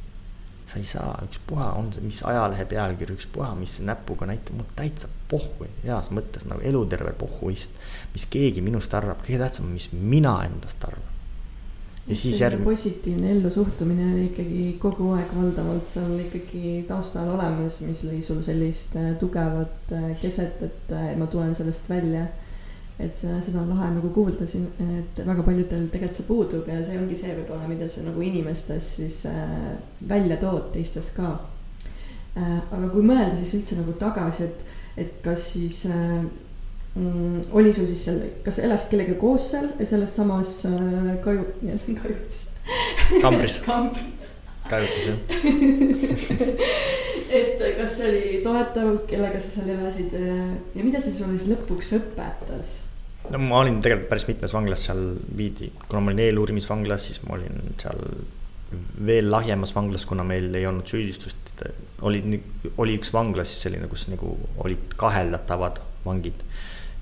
sa ei saa, ükspuha on see, mis ajalehe pealkiri, ükspuha, mis näpuga näitab, mul täitsa pohhu, heas mõttes nagu eluterve pohhuist. mis keegi minust arvab, kõige tähtsam mis mina endast arvan. ja siis järgmine. positiivne ellusuhtumine oli ikkagi kogu aeg valdavalt seal ikkagi taustal olemas, mis lõi sul sellist äh, tugevat äh, keset, et äh, ma tulen sellest välja et see, seda on lahe nagu kuulda siin, et väga paljudel tegelikult see puudub ja see ongi see võib-olla, mida sa nagu inimestes siis äh, välja tood teistes ka äh,. aga kui mõelda siis üldse nagu tagasi, et, et kas siis äh, mm, oli sul siis seal, kas elasid kellegagi koos seal selles samas äh, kaju, kajutis? Kambris. Kambris. Kajutis jah. Et kas see oli toetav, kellega sa seal elasid ja mida see sulle siis lõpuks õpetas? no ma olin tegelikult päris mitmes vanglas, seal viidi, kuna ma olin eeluurimisvanglas, siis ma olin seal veel lahjemas vanglas, kuna meil ei olnud süüdistust. oli, oli üks vangla siis selline, kus nagu olid kaheldatavad vangid.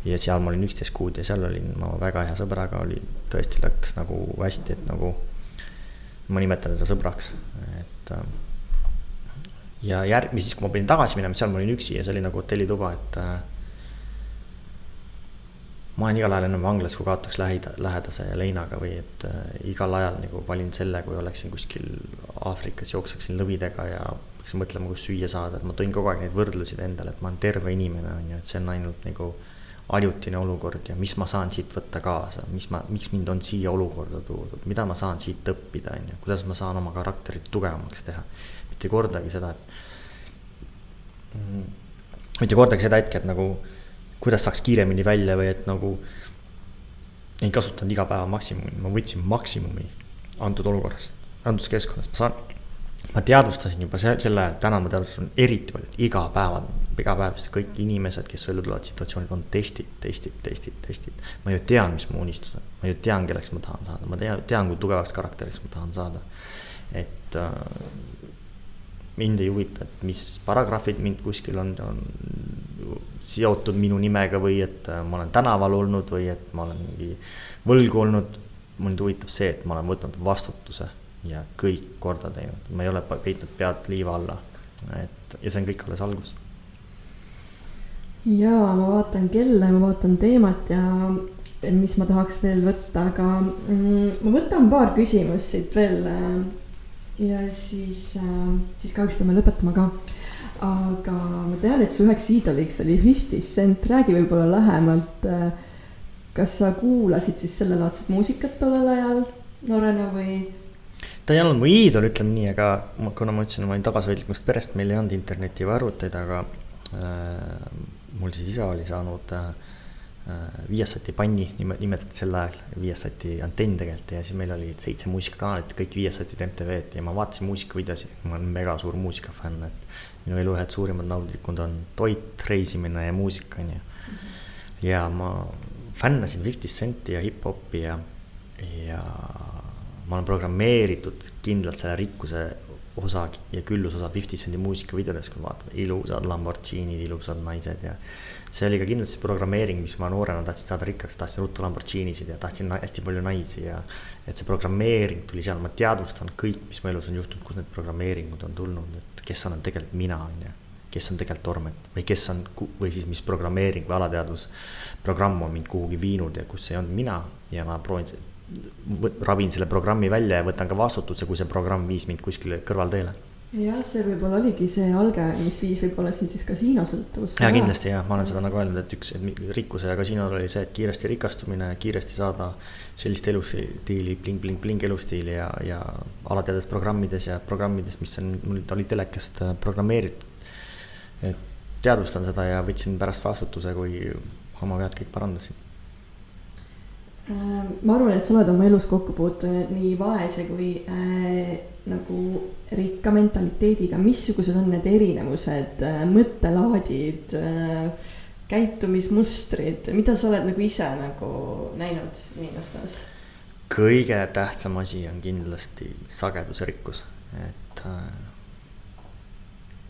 ja seal ma olin üksteist kuud ja seal olin ma väga hea sõbraga, oli, tõesti läks nagu hästi, et nagu. ma nimetan teda sõbraks, et. ja järgmine, siis kui ma pidin tagasi minema, seal ma olin üksi ja see oli nagu hotellituba, et ma olen igal ajal enne vanglas, kui kaotaks lähida, lähedase leinaga või et äh, igal ajal nagu valin selle, kui oleksin kuskil Aafrikas, jookseksin lõvidega ja peaksin mõtlema, kus süüa saada, et ma tõin kogu aeg neid võrdlusid endale, et ma olen terve inimene, on ju, et see on ainult nagu ajutine olukord ja mis ma saan siit võtta kaasa, mis ma, miks mind on siia olukorda toodud, mida ma saan siit õppida, on ju, kuidas ma saan oma karakterit tugevamaks teha. mitte kordagi seda, et mitte kordagi seda hetke, et nagu kuidas saaks kiiremini välja või et nagu ei kasutanud iga päeva maksimumi, ma võtsin maksimumi antud olukorras, antud keskkonnas, ma saan. ma teadvustasin juba see, selle täna ma teadvustan eriti palju, et iga päev, iga päev, sest kõik inimesed, kes ellu tulevad situatsioonid, on testid, testid, testid, testid. ma ju tean, mis mu unistus on, ma ju tean, kelleks ma tahan saada, ma tean, tean, kui tugevaks karakteriks ma tahan saada. et äh, mind ei huvita, et mis paragrahvid mind kuskil on, on seotud minu nimega või et äh, ma olen tänaval olnud või et ma olen mingi võlgu olnud. mind huvitab see, et ma olen võtnud vastutuse ja kõik korda teinud, ma ei ole peitnud pead liiva alla. et ja see on kõik alles algus. ja ma vaatan kella, ma vaatan teemat ja mis ma tahaks veel võtta, aga mm, ma võtan paar küsimust siit veel. Ja siis, äh, siis kahjuks peame lõpetama ka aga ma tean, et su üheks iidoliks oli Fifty Cent, räägi võib-olla lähemalt. Äh, kas sa kuulasid siis sellelaadset muusikat tollel ajal noorena või? ta ei olnud mu iidol, ütleme nii, aga ma, kuna ma ütlesin, ma olin tagasihoidlikust perest, meil ei olnud interneti või arvuteid, aga äh, mul siis isa oli saanud äh Viasati panni, nime, nimetati sel ajal Viasati antenn tegelikult ja siis meil oli seitse muusikakanalit, kõik Viasatid, MTV-d ja ma vaatasin muusikavideosid, ma olen mega suur muusikafänn, et minu elu ühed suurimad naudikud on toit, reisimine ja muusika, on ju. ja ma fännasin Fifty Centi ja hip-hopi ja, ja ma olen programmeeritud kindlalt selle rikkuse osa ja küllusosa Fifty Cendi muusikavideodes, kui vaatad, ilusad Lamborghinid, ilusad naised ja. See oli ka kindlasti programmeering, mis ma noorena tahtsin saada rikkaks, tahtsin ruttu Lamborghinisid ja tahtsin hästi palju naisi ja. et see programmeering tuli seal, ma teadvustan kõik, mis mu elus on juhtunud, kust need programmeeringud on tulnud, et kes olen tegelikult mina, on ju. kes on tegelikult Ormet või kes on, või siis mis programmeering või alateadvusprogramm on mind kuhugi viinud ja kus ei olnud mina ja ma proovin, ravin selle programmi välja ja võtan ka vastutuse, kui see programm viis mind kuskile kõrvalteele jah, see võib-olla oligi see alge, mis viis võib-olla sind siis kasiinosõltuvusse. ja kindlasti jah, ma olen seda nagu öelnud, et üks et rikkuse ja kasiinol oli see, et kiiresti rikastumine, kiiresti saada sellist elustiili, bling-bling-bling elustiili ja, ja alateades programmides ja programmides, mis on, mul oli telekast äh, programmeeritud. et teadvustan seda ja võtsin pärast vastutuse, kui oma vead kõik parandasin ma arvan, et sa oled oma elus kokku puutunud nii vaese kui äh, nagu rikka mentaliteediga, missugused on need erinevused, äh, mõttelaadid, äh, käitumismustrid, mida sa oled nagu ise nagu näinud inimestes? kõige tähtsam asi on kindlasti sagedusrikkus, et äh,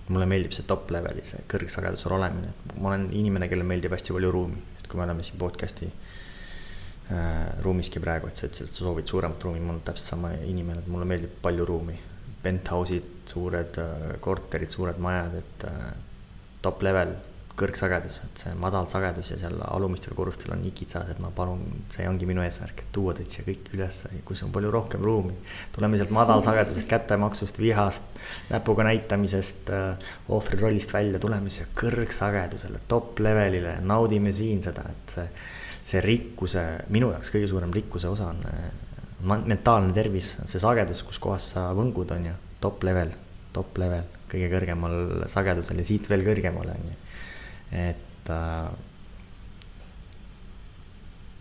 mulle meeldib see top leveli, see kõrgsagedusel olemine, et ma olen inimene, kellele meeldib hästi palju ruumi, et kui me oleme siin podcast'i äh, ruumiski praegu, et sa ütlesid, et sa soovid suuremat ruumi, ma olen täpselt sama inimene, et mulle meeldib palju ruumi. Penthouse'id, suured äh, korterid, suured majad, et äh, top level, kõrgsagedus, et see madal sagedus ja seal alumistel korrustel on nikitsad, et ma palun, see ongi minu eesmärk, et tuua teid siia kõik ülesse, kus on palju rohkem ruumi. tuleme sealt madalsagedusest, kättemaksust, vihast, näpuga näitamisest äh,, ohvri rollist välja, tuleme siia kõrgsagedusele, top levelile, naudime siin seda, et see see rikkuse, minu jaoks kõige suurem rikkuse osa on äh, mentaalne tervis, see sagedus, kus kohas sa võngud, on ju, top level, top level, kõige kõrgemal sagedusel ja siit veel kõrgemale, on ju. et äh,,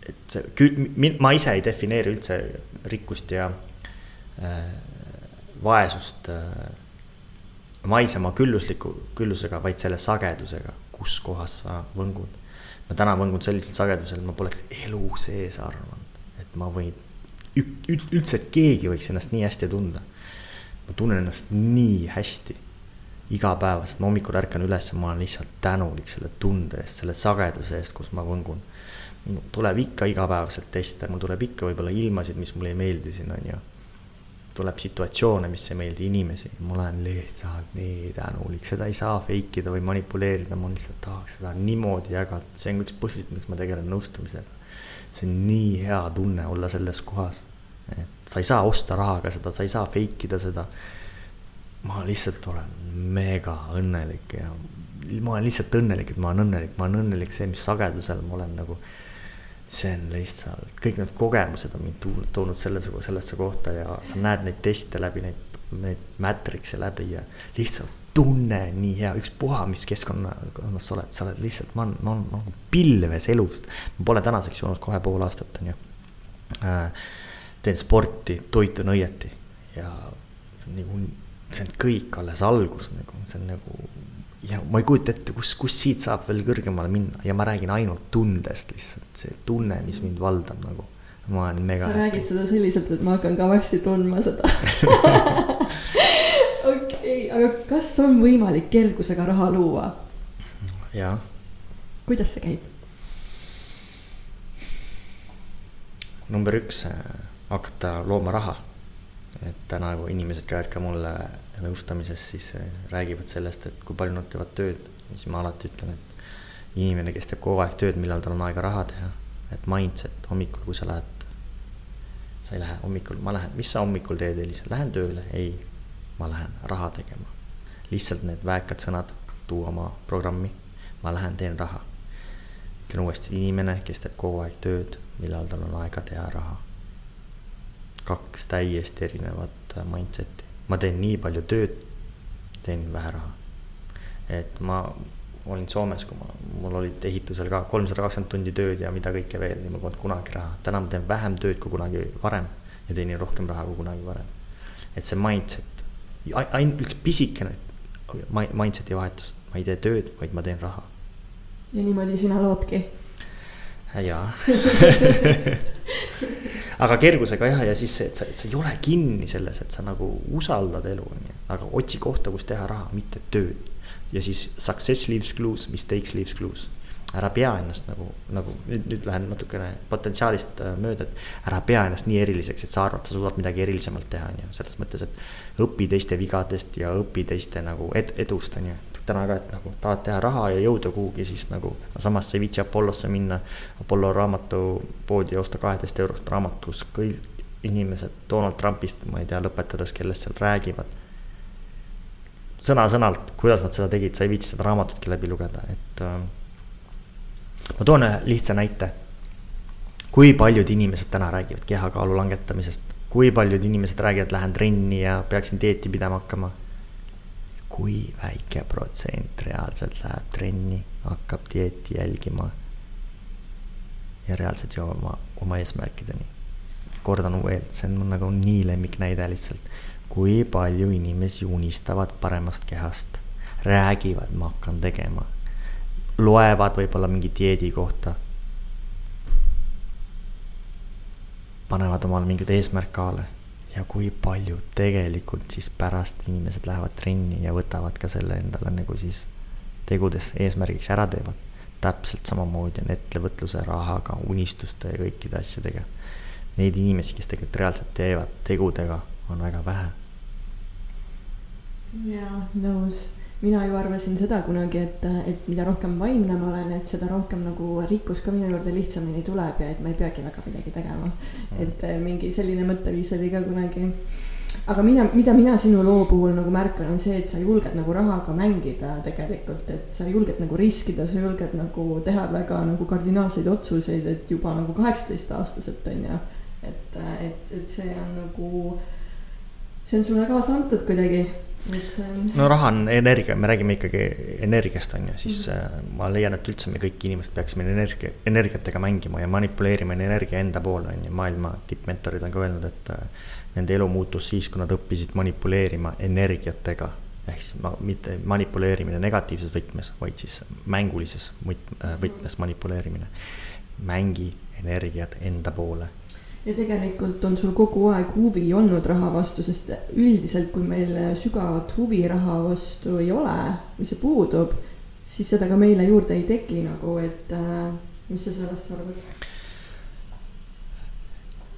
et see, ma ise ei defineeri üldse rikkust ja äh, vaesust äh, maisema küllusliku, küllusega, vaid selle sagedusega, kus kohas sa võngud ma täna võngun sellisel sagedusel, ma poleks elu sees arvanud, et ma võin, üldse, et keegi võiks ennast nii hästi tunda. ma tunnen ennast nii hästi igapäevaselt, ma hommikul ärkan üles, ma olen lihtsalt tänulik selle tunde eest, selle sageduse eest, kus ma võngun. tuleb ikka igapäevaselt teste, mul tuleb ikka võib-olla ilmasid, mis mulle ei meeldi siin on ju. Tuleb situatsioone, mis ei meeldi, inimesi, ma olen lihtsalt nii tänulik, seda ei saa fake ida või manipuleerida, ma lihtsalt tahaks seda niimoodi jagada, see on üks põhjus, miks ma tegelen nõustamisega. see on nii hea tunne olla selles kohas, et sa ei saa osta rahaga seda, sa ei saa fake ida seda. Ma lihtsalt olen mega õnnelik ja ma olen lihtsalt õnnelik, et ma olen õnnelik, ma olen õnnelik see, mis sagedusel ma olen nagu. See on lihtsalt, kõik need kogemused on mind toonud sellesse, sellesse kohta ja sa näed neid teste läbi, neid, neid matrix'e läbi ja lihtsalt tunne nii hea, ükspuha, mis keskkonnas sa oled, sa oled lihtsalt, ma olen, ma olen, olen pilves elust. ma pole tänaseks joonud kohe pool aastat, on ju äh,. teen sporti, toitun õieti ja nagu see on kõik alles algus nagu, see on nagu. Ja ma ei kujuta ette, kus, kus siit saab veel kõrgemale minna ja ma räägin ainult tundest lihtsalt, see tunne, mis mind valdab nagu. ma olen mega. sa räägid seda selliselt, et ma hakkan ka varsti tundma seda okei okay,, aga kas on võimalik kergusega raha luua? jaa. kuidas see käib? number üks, äh, hakata looma raha et täna, kui inimesed käivad ka mulle nõustamises, siis äh, räägivad sellest, et kui palju nad teevad tööd, siis ma alati ütlen, et inimene, kes teeb kogu aeg tööd, millal tal on aega raha teha, et mindset hommikul, kui sa lähed, sa ei lähe hommikul, ma lähen, mis sa hommikul teed, Elisa, lähen tööle, ei, ma lähen raha tegema. lihtsalt need väekad sõnad, too oma programmi, ma lähen teen raha. ütlen uuesti, inimene, kes teeb kogu aeg tööd, millal tal on aega teha raha kaks täiesti erinevat mindset'i. Ma teen nii palju tööd, teenin vähe raha. et ma olin Soomes, kui ma, mul olid ehitusel ka kolmsada kakskümmend tundi tööd ja mida kõike veel, nii ma polnud kunagi raha. täna ma teen vähem tööd kui kunagi varem ja teenin rohkem raha kui kunagi varem. et see mindset, ainult üks pisikene mindset'i vahetus, ma ei tee tööd, vaid ma teen raha. ja niimoodi sina loodki? Jaa aga kergusega jah, ja siis see, et sa, et sa ei ole kinni selles, et sa nagu usaldad elu, on ju. aga otsi kohta, kus teha raha, mitte tööd. ja siis success leaves clues, mistakes leaves clues. ära pea ennast nagu, nagu nüüd, nüüd lähen natukene potentsiaalist äh, mööda, et ära pea ennast nii eriliseks, et sa arvad, sa suudad midagi erilisemalt teha, on ju, selles mõttes, et õpi teiste vigadest ja õpi teiste nagu ed, edust, on ju täna ka, et nagu tahad teha raha ja jõuda kuhugi, siis nagu samas sa ei viitsi Apollosse minna. Apollo raamatupoodi ja osta kaheteist eurost raamat, kus kõik inimesed Donald Trumpist, ma ei tea, lõpetades, kellest seal räägivad. sõna-sõnalt, kuidas nad seda tegid, sa ei viitsi seda raamatutki läbi lugeda, et äh,. ma toon ühe lihtsa näite. kui paljud inimesed täna räägivad kehakaalu langetamisest, kui paljud inimesed räägivad, lähen trenni ja peaksin dieeti pidama hakkama kui väike protsent reaalselt läheb trenni, hakkab dieeti jälgima. ja reaalselt jõuama oma eesmärkideni. kordan veel, see on nagu nii lemmiknäide lihtsalt. kui palju inimesi unistavad paremast kehast, räägivad, ma hakkan tegema. loevad võib-olla mingi dieedi kohta. panevad omale mingeid eesmärkaale ja kui palju tegelikult siis pärast inimesed lähevad trenni ja võtavad ka selle endale nagu siis tegudes eesmärgiks ära teevad. täpselt samamoodi on ettevõtluse rahaga, unistuste ja kõikide asjadega. Neid inimesi, kes tegelikult reaalselt teevad tegudega, on väga vähe. jaa, nõus mina ju arvasin seda kunagi, et, et mida rohkem vaimne ma olen, et seda rohkem nagu rikkus ka minu juurde lihtsamini tuleb ja et ma ei peagi väga midagi tegema. Mm. et eh, mingi selline mõtteviis oli ka kunagi. aga mina, mida mina sinu loo puhul nagu märkan, on see, et sa julged nagu rahaga mängida tegelikult, et sa julged nagu riskida, sa julged nagu teha väga nagu kardinaalseid otsuseid, et juba nagu kaheksateistaastaselt on ju. et, et, et see on nagu, see on sulle kaasa antud kuidagi On... no raha on energia, me räägime ikkagi energiast, on ju, siis mm ma leian, et üldse me kõik inimesed peaksime energia, energiatega mängima ja manipuleerima energia enda poole, on ju, maailma tippmentorid on ka öelnud, et äh, nende elu muutus siis, kui nad õppisid manipuleerima energiatega. ehk siis ma, mitte manipuleerimine negatiivses võtmes, vaid siis mängulises võt-, võtmes manipuleerimine. mängi energiat enda poole ja tegelikult on sul kogu aeg huvi olnud raha vastu, sest üldiselt, kui meil sügavat huvi raha vastu ei ole või see puudub, siis seda ka meile juurde ei teki nagu, et äh, mis sa sellest arvad?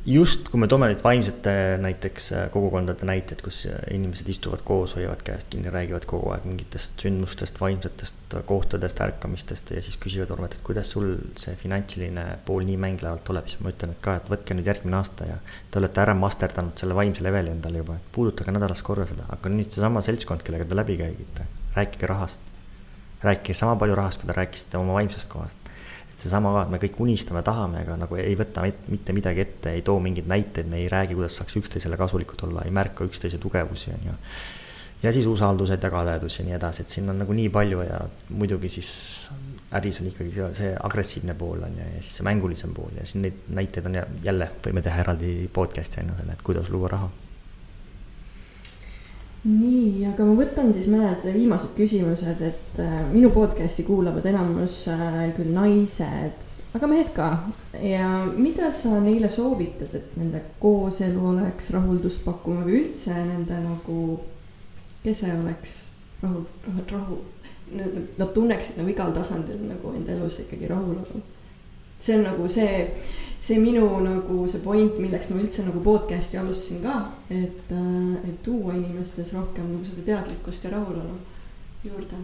Just, kui me toome neid vaimsete näiteks äh, kogukondade näiteid, kus äh, inimesed istuvad koos, hoiavad käest kinni, räägivad kogu aeg mingitest sündmustest, vaimsetest kohtadest, ärkamistest ja siis küsivad Urmet, et kuidas sul see finantsiline pool nii mänglevalt tuleb, siis ma ütlen, et ka, et võtke nüüd järgmine aasta ja te olete ära masterdanud selle vaimse leveli endale juba, et puudutage nädalas korra seda, aga nüüd seesama seltskond, kellega te läbi käigite, rääkige rahast. rääkige sama palju rahast, kui te rääkisite oma vaimsest kohast seesama ka, et me kõik unistame, tahame, aga nagu ei võta mitte midagi ette, ei too mingeid näiteid, me ei räägi, kuidas saaks üksteisele kasulikud olla, ei märka üksteise tugevusi, on ju. ja siis usaldused ja kadedus ja nii edasi, et siin on nagu nii palju ja muidugi siis äris on ikkagi see, see agressiivne pool on ju, ja siis see mängulisem pool ja siin neid näiteid on jälle, võime teha eraldi podcast'i on ju selle, et kuidas luua raha nii, aga ma võtan siis mõned viimased küsimused, et äh, minu podcast'i kuulavad enamus äh, küll naised, aga mehed ka. ja mida sa neile soovitad, et nende kooselu oleks rahuldust pakkuma või üldse nende nagu kese oleks rahu, rahu, rahu. Nad tunneksid nagu igal tasandil nagu enda elus ikkagi rahulolu. see on nagu see see minu nagu see point, milleks ma üldse nagu podcast'i alustasin ka, et, äh, et tuua inimestes rohkem nagu seda teadlikkust ja rahulolu juurde.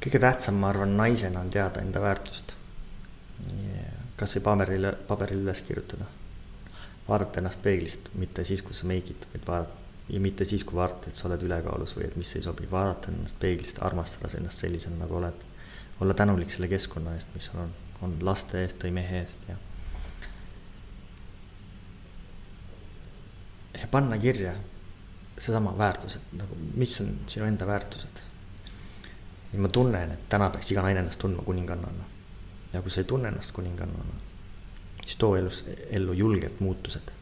kõige tähtsam, ma arvan, naisena on teada enda väärtust. kasvõi paberile, paberile üles kirjutada. vaadata ennast peeglist, mitte siis, kui sa meigid, vaid vaadata ja mitte siis, kui vaatad, et sa oled ülekaalus või et mis ei sobi, vaadata ennast peeglist, armastada ennast sellisena, nagu oled olla tänulik selle keskkonna eest, mis sul on, on laste eest või mehe eest ja. ja panna kirja seesama väärtused, nagu mis on sinu enda väärtused. ja ma tunnen, et täna peaks iga naine ennast tundma kuningannana. ja kui sa ei tunne ennast kuningannana, siis too elus, ellu julgelt muutused.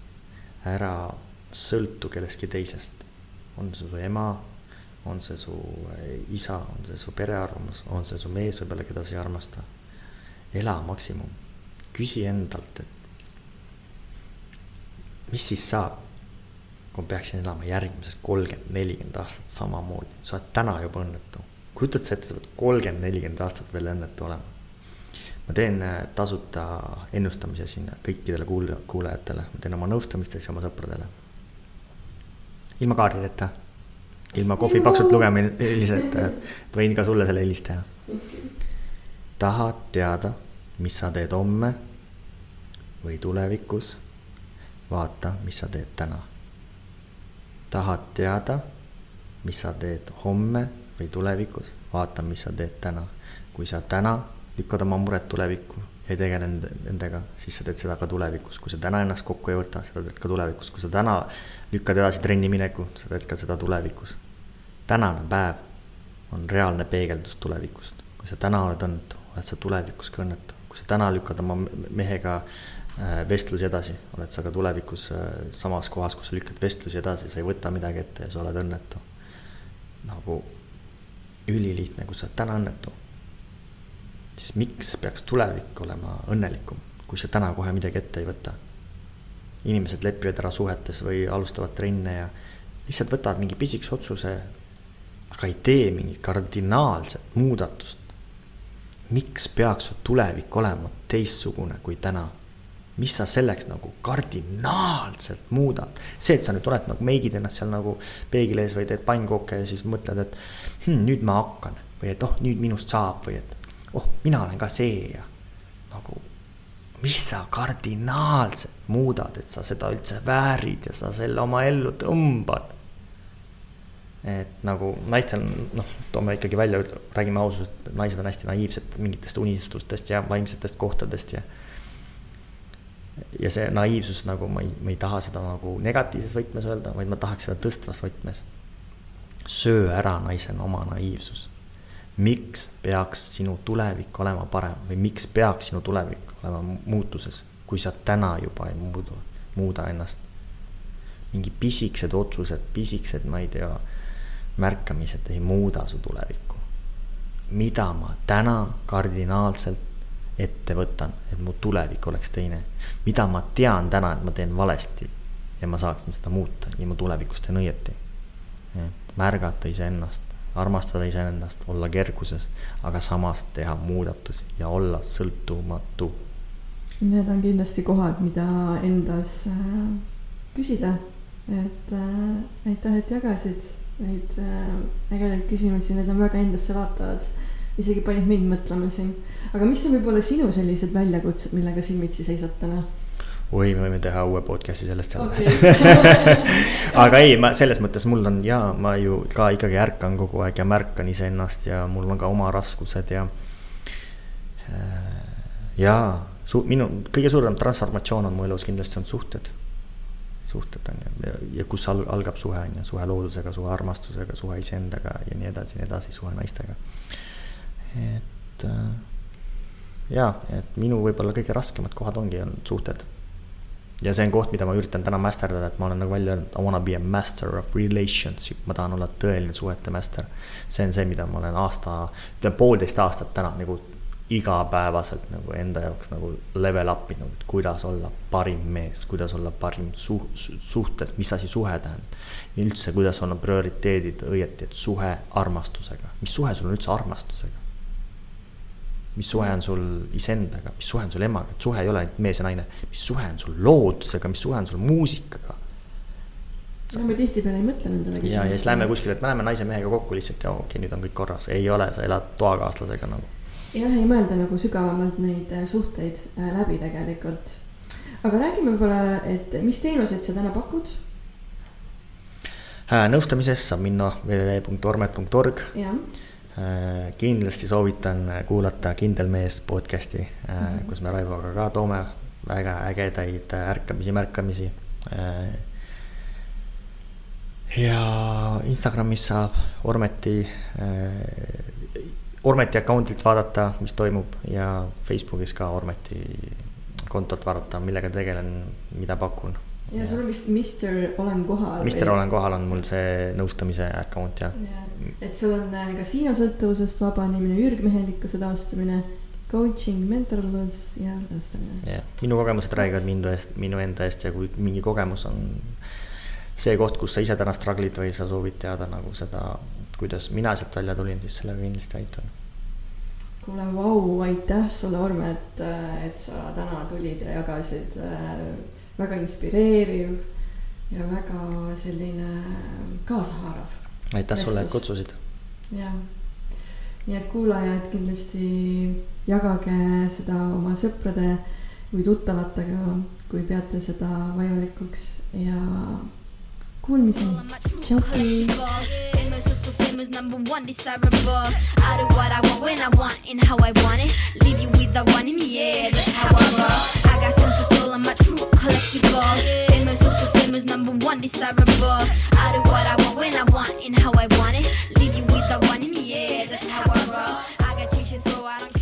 ära sõltu kellestki teisest. on see su ema on see su eh, isa, on see su pere arvamus, on see su mees võib-olla, keda sa ei armasta. ela maksimum, küsi endalt, et mis siis saab, kui ma peaksin elama järgmised kolmkümmend, nelikümmend aastat samamoodi, sa oled täna juba õnnetu. kujutad sa ette, sa pead kolmkümmend, nelikümmend aastat veel õnnetu olema. ma teen eh, tasuta ennustamise siin kõikidele kuul-, kuulajatele, ma teen oma nõustamistes ja oma sõpradele. ilma kaardideta ilma kohvipaksult lugemiseliselt, võin ka sulle selle helist teha. tahad teada, mis sa teed homme või tulevikus? vaata, mis sa teed täna. tahad teada, mis sa teed homme või tulevikus? vaata, mis sa teed täna. kui sa täna lükkad oma mured tulevikku ja ei tegele nendega, siis sa teed seda ka tulevikus, kui sa täna ennast kokku ei võta, seda teed ka tulevikus, kui sa täna lükkad edasi trenni mineku, sa teed ka seda tulevikus. tänane päev on reaalne peegeldus tulevikust. kui sa täna oled õnnetu, oled sa tulevikus ka õnnetu. kui sa täna lükkad oma mehega äh, vestlusi edasi, oled sa ka tulevikus äh, samas kohas, kus sa lükkad vestlusi edasi, sa ei võta midagi ette ja sa oled õnnetu. nagu ülilihtne, kui sa oled täna õnnetu, siis miks peaks tulevik olema õnnelikum, kui sa täna kohe midagi ette ei võta inimesed lepivad ära suhetes või alustavad trenne ja lihtsalt võtavad mingi pisikese otsuse, aga ei tee mingit kardinaalset muudatust. miks peaks su tulevik olema teistsugune kui täna? mis sa selleks nagu kardinaalselt muudad, see, et sa nüüd oled nagu meigid ennast seal nagu peegli ees või teed pannkooke ja siis mõtled, et hm, nüüd ma hakkan või et oh, nüüd minust saab või et oh, mina olen ka see ja nagu mis sa kardinaalselt muudad, et sa seda üldse väärid ja sa selle oma ellu tõmbad. et nagu naistel, noh, toome ikkagi välja, räägime ausalt, naised on hästi naiivsed mingitest unistustest ja vaimsetest kohtadest ja. ja see naiivsus nagu ma ei, ma ei taha seda nagu negatiivses võtmes öelda, vaid ma tahaks seda tõstvas võtmes. söö ära naisena oma naiivsus miks peaks sinu tulevik olema parem või miks peaks sinu tulevik olema muutuses, kui sa täna juba ei muudu, muuda ennast. mingi pisikesed otsused, pisikesed, ma ei tea, märkamised ei muuda su tulevikku. mida ma täna kardinaalselt ette võtan, et mu tulevik oleks teine. mida ma tean täna, et ma teen valesti ja ma saaksin seda muuta ja ma tulevikus teen õieti. märgata iseennast, armastada iseennast, olla kerguses, aga samas teha muudatusi ja olla sõltumatu. Need on kindlasti kohad, mida endas äh, küsida, et äh, aitäh, et jagasid neid äh, ägedaid küsimusi, need on väga endasse vaatavad. isegi panid mind mõtlema siin, aga mis on võib-olla sinu sellised väljakutsed, millega silmitsi seisad täna? oi, me võime teha uue podcast'i sellest jälle okay. aga ei, ma selles mõttes mul on ja ma ju ka ikkagi ärkan kogu aeg ja märkan iseennast ja mul on ka oma raskused ja. ja su-, minu kõige suurem transformatsioon on mu elus kindlasti olnud suhted. suhted on ju, ja, ja kus al-, algab suhe on ju, suhe loodusega, suhe armastusega, suhe iseendaga ja nii edasi ja nii edasi, suhe naistega. et äh, ja, et minu võib-olla kõige raskemad kohad ongi olnud suhted ja see on koht, mida ma üritan täna masterdada, et ma olen nagu välja öelnud, I wanna be a master of relationship, ma tahan olla tõeline suhete master. see on see, mida ma olen aasta, ütleme poolteist aastat täna nagu igapäevaselt nagu enda jaoks nagu level up inud, et kuidas olla parim mees, kuidas olla parim suh-, suhtes, mis asi suhe tähendab. ja üldse, kuidas on prioriteedid õieti, et suhe armastusega, mis suhe sul on üldse armastusega mis suhe on sul iseendaga, mis suhe on sul emaga, et suhe ei ole ainult mees ja naine, mis suhe on sul loodusega, mis suhe on sul muusikaga. no me tihtipeale ei mõtle nendele küsimustele. ja, ja siis läheme kuskile, et me läheme naise mehega kokku lihtsalt ja okei okay,, nüüd on kõik korras, ei ole, sa elad toakaaslasega nagu. Jah, ei mõelda nagu sügavamalt neid äh, suhteid äh, läbi tegelikult. aga räägime võib-olla, et mis teenuseid sa täna pakud? Äh, nõustamises saab minna www.ormet.org. kindlasti soovitan kuulata Kindel mees podcast'i mm, -hmm. kus me Raivoga ka toome väga ägedaid ärkamisi, märkamisi. Ja Instagramis saab Ormeti, Ormeti account'ilt vaadata, mis toimub ja Facebookis ka Ormeti kontolt vaadata, millega tegelen, mida pakun. Ja sul on vist Mister Olen kohal. Mister Olen kohal on mul see nõustamise account jah. Ja.. et sul on äh, kasiinosõltuvusest vabanemine, ürgmehelikkuse taastamine, coaching, mentorlus ja nõustamine. jah, minu kogemused räägivad minu eest, minu enda eest ja kui mingi kogemus on see koht, kus sa ise täna struggle'id või sa soovid teada nagu seda, kuidas mina sealt välja tulin, siis sellega kindlasti aitan kuule, vau, aitäh sulle, Orme, et, et sa täna tulid ja jagasid äh, väga inspireeriv ja väga selline kaasahaarav. aitäh sulle, et kutsusid. jah, nii et kuulajad kindlasti jagage seda oma sõprade või tuttavatega, kui peate seda vajalikuks ja What am I missing? Chelsea. Number one desirable. I do what I want when I want and how I want it. Leave you with the one in the air. That's how I roll. I got tons of soul on my true collectible. Famous, so, famous. Number one desirable. I do what I want when I want and how I want it. Leave you with the one in the air. That's how I roll. I got teachers, so I don't.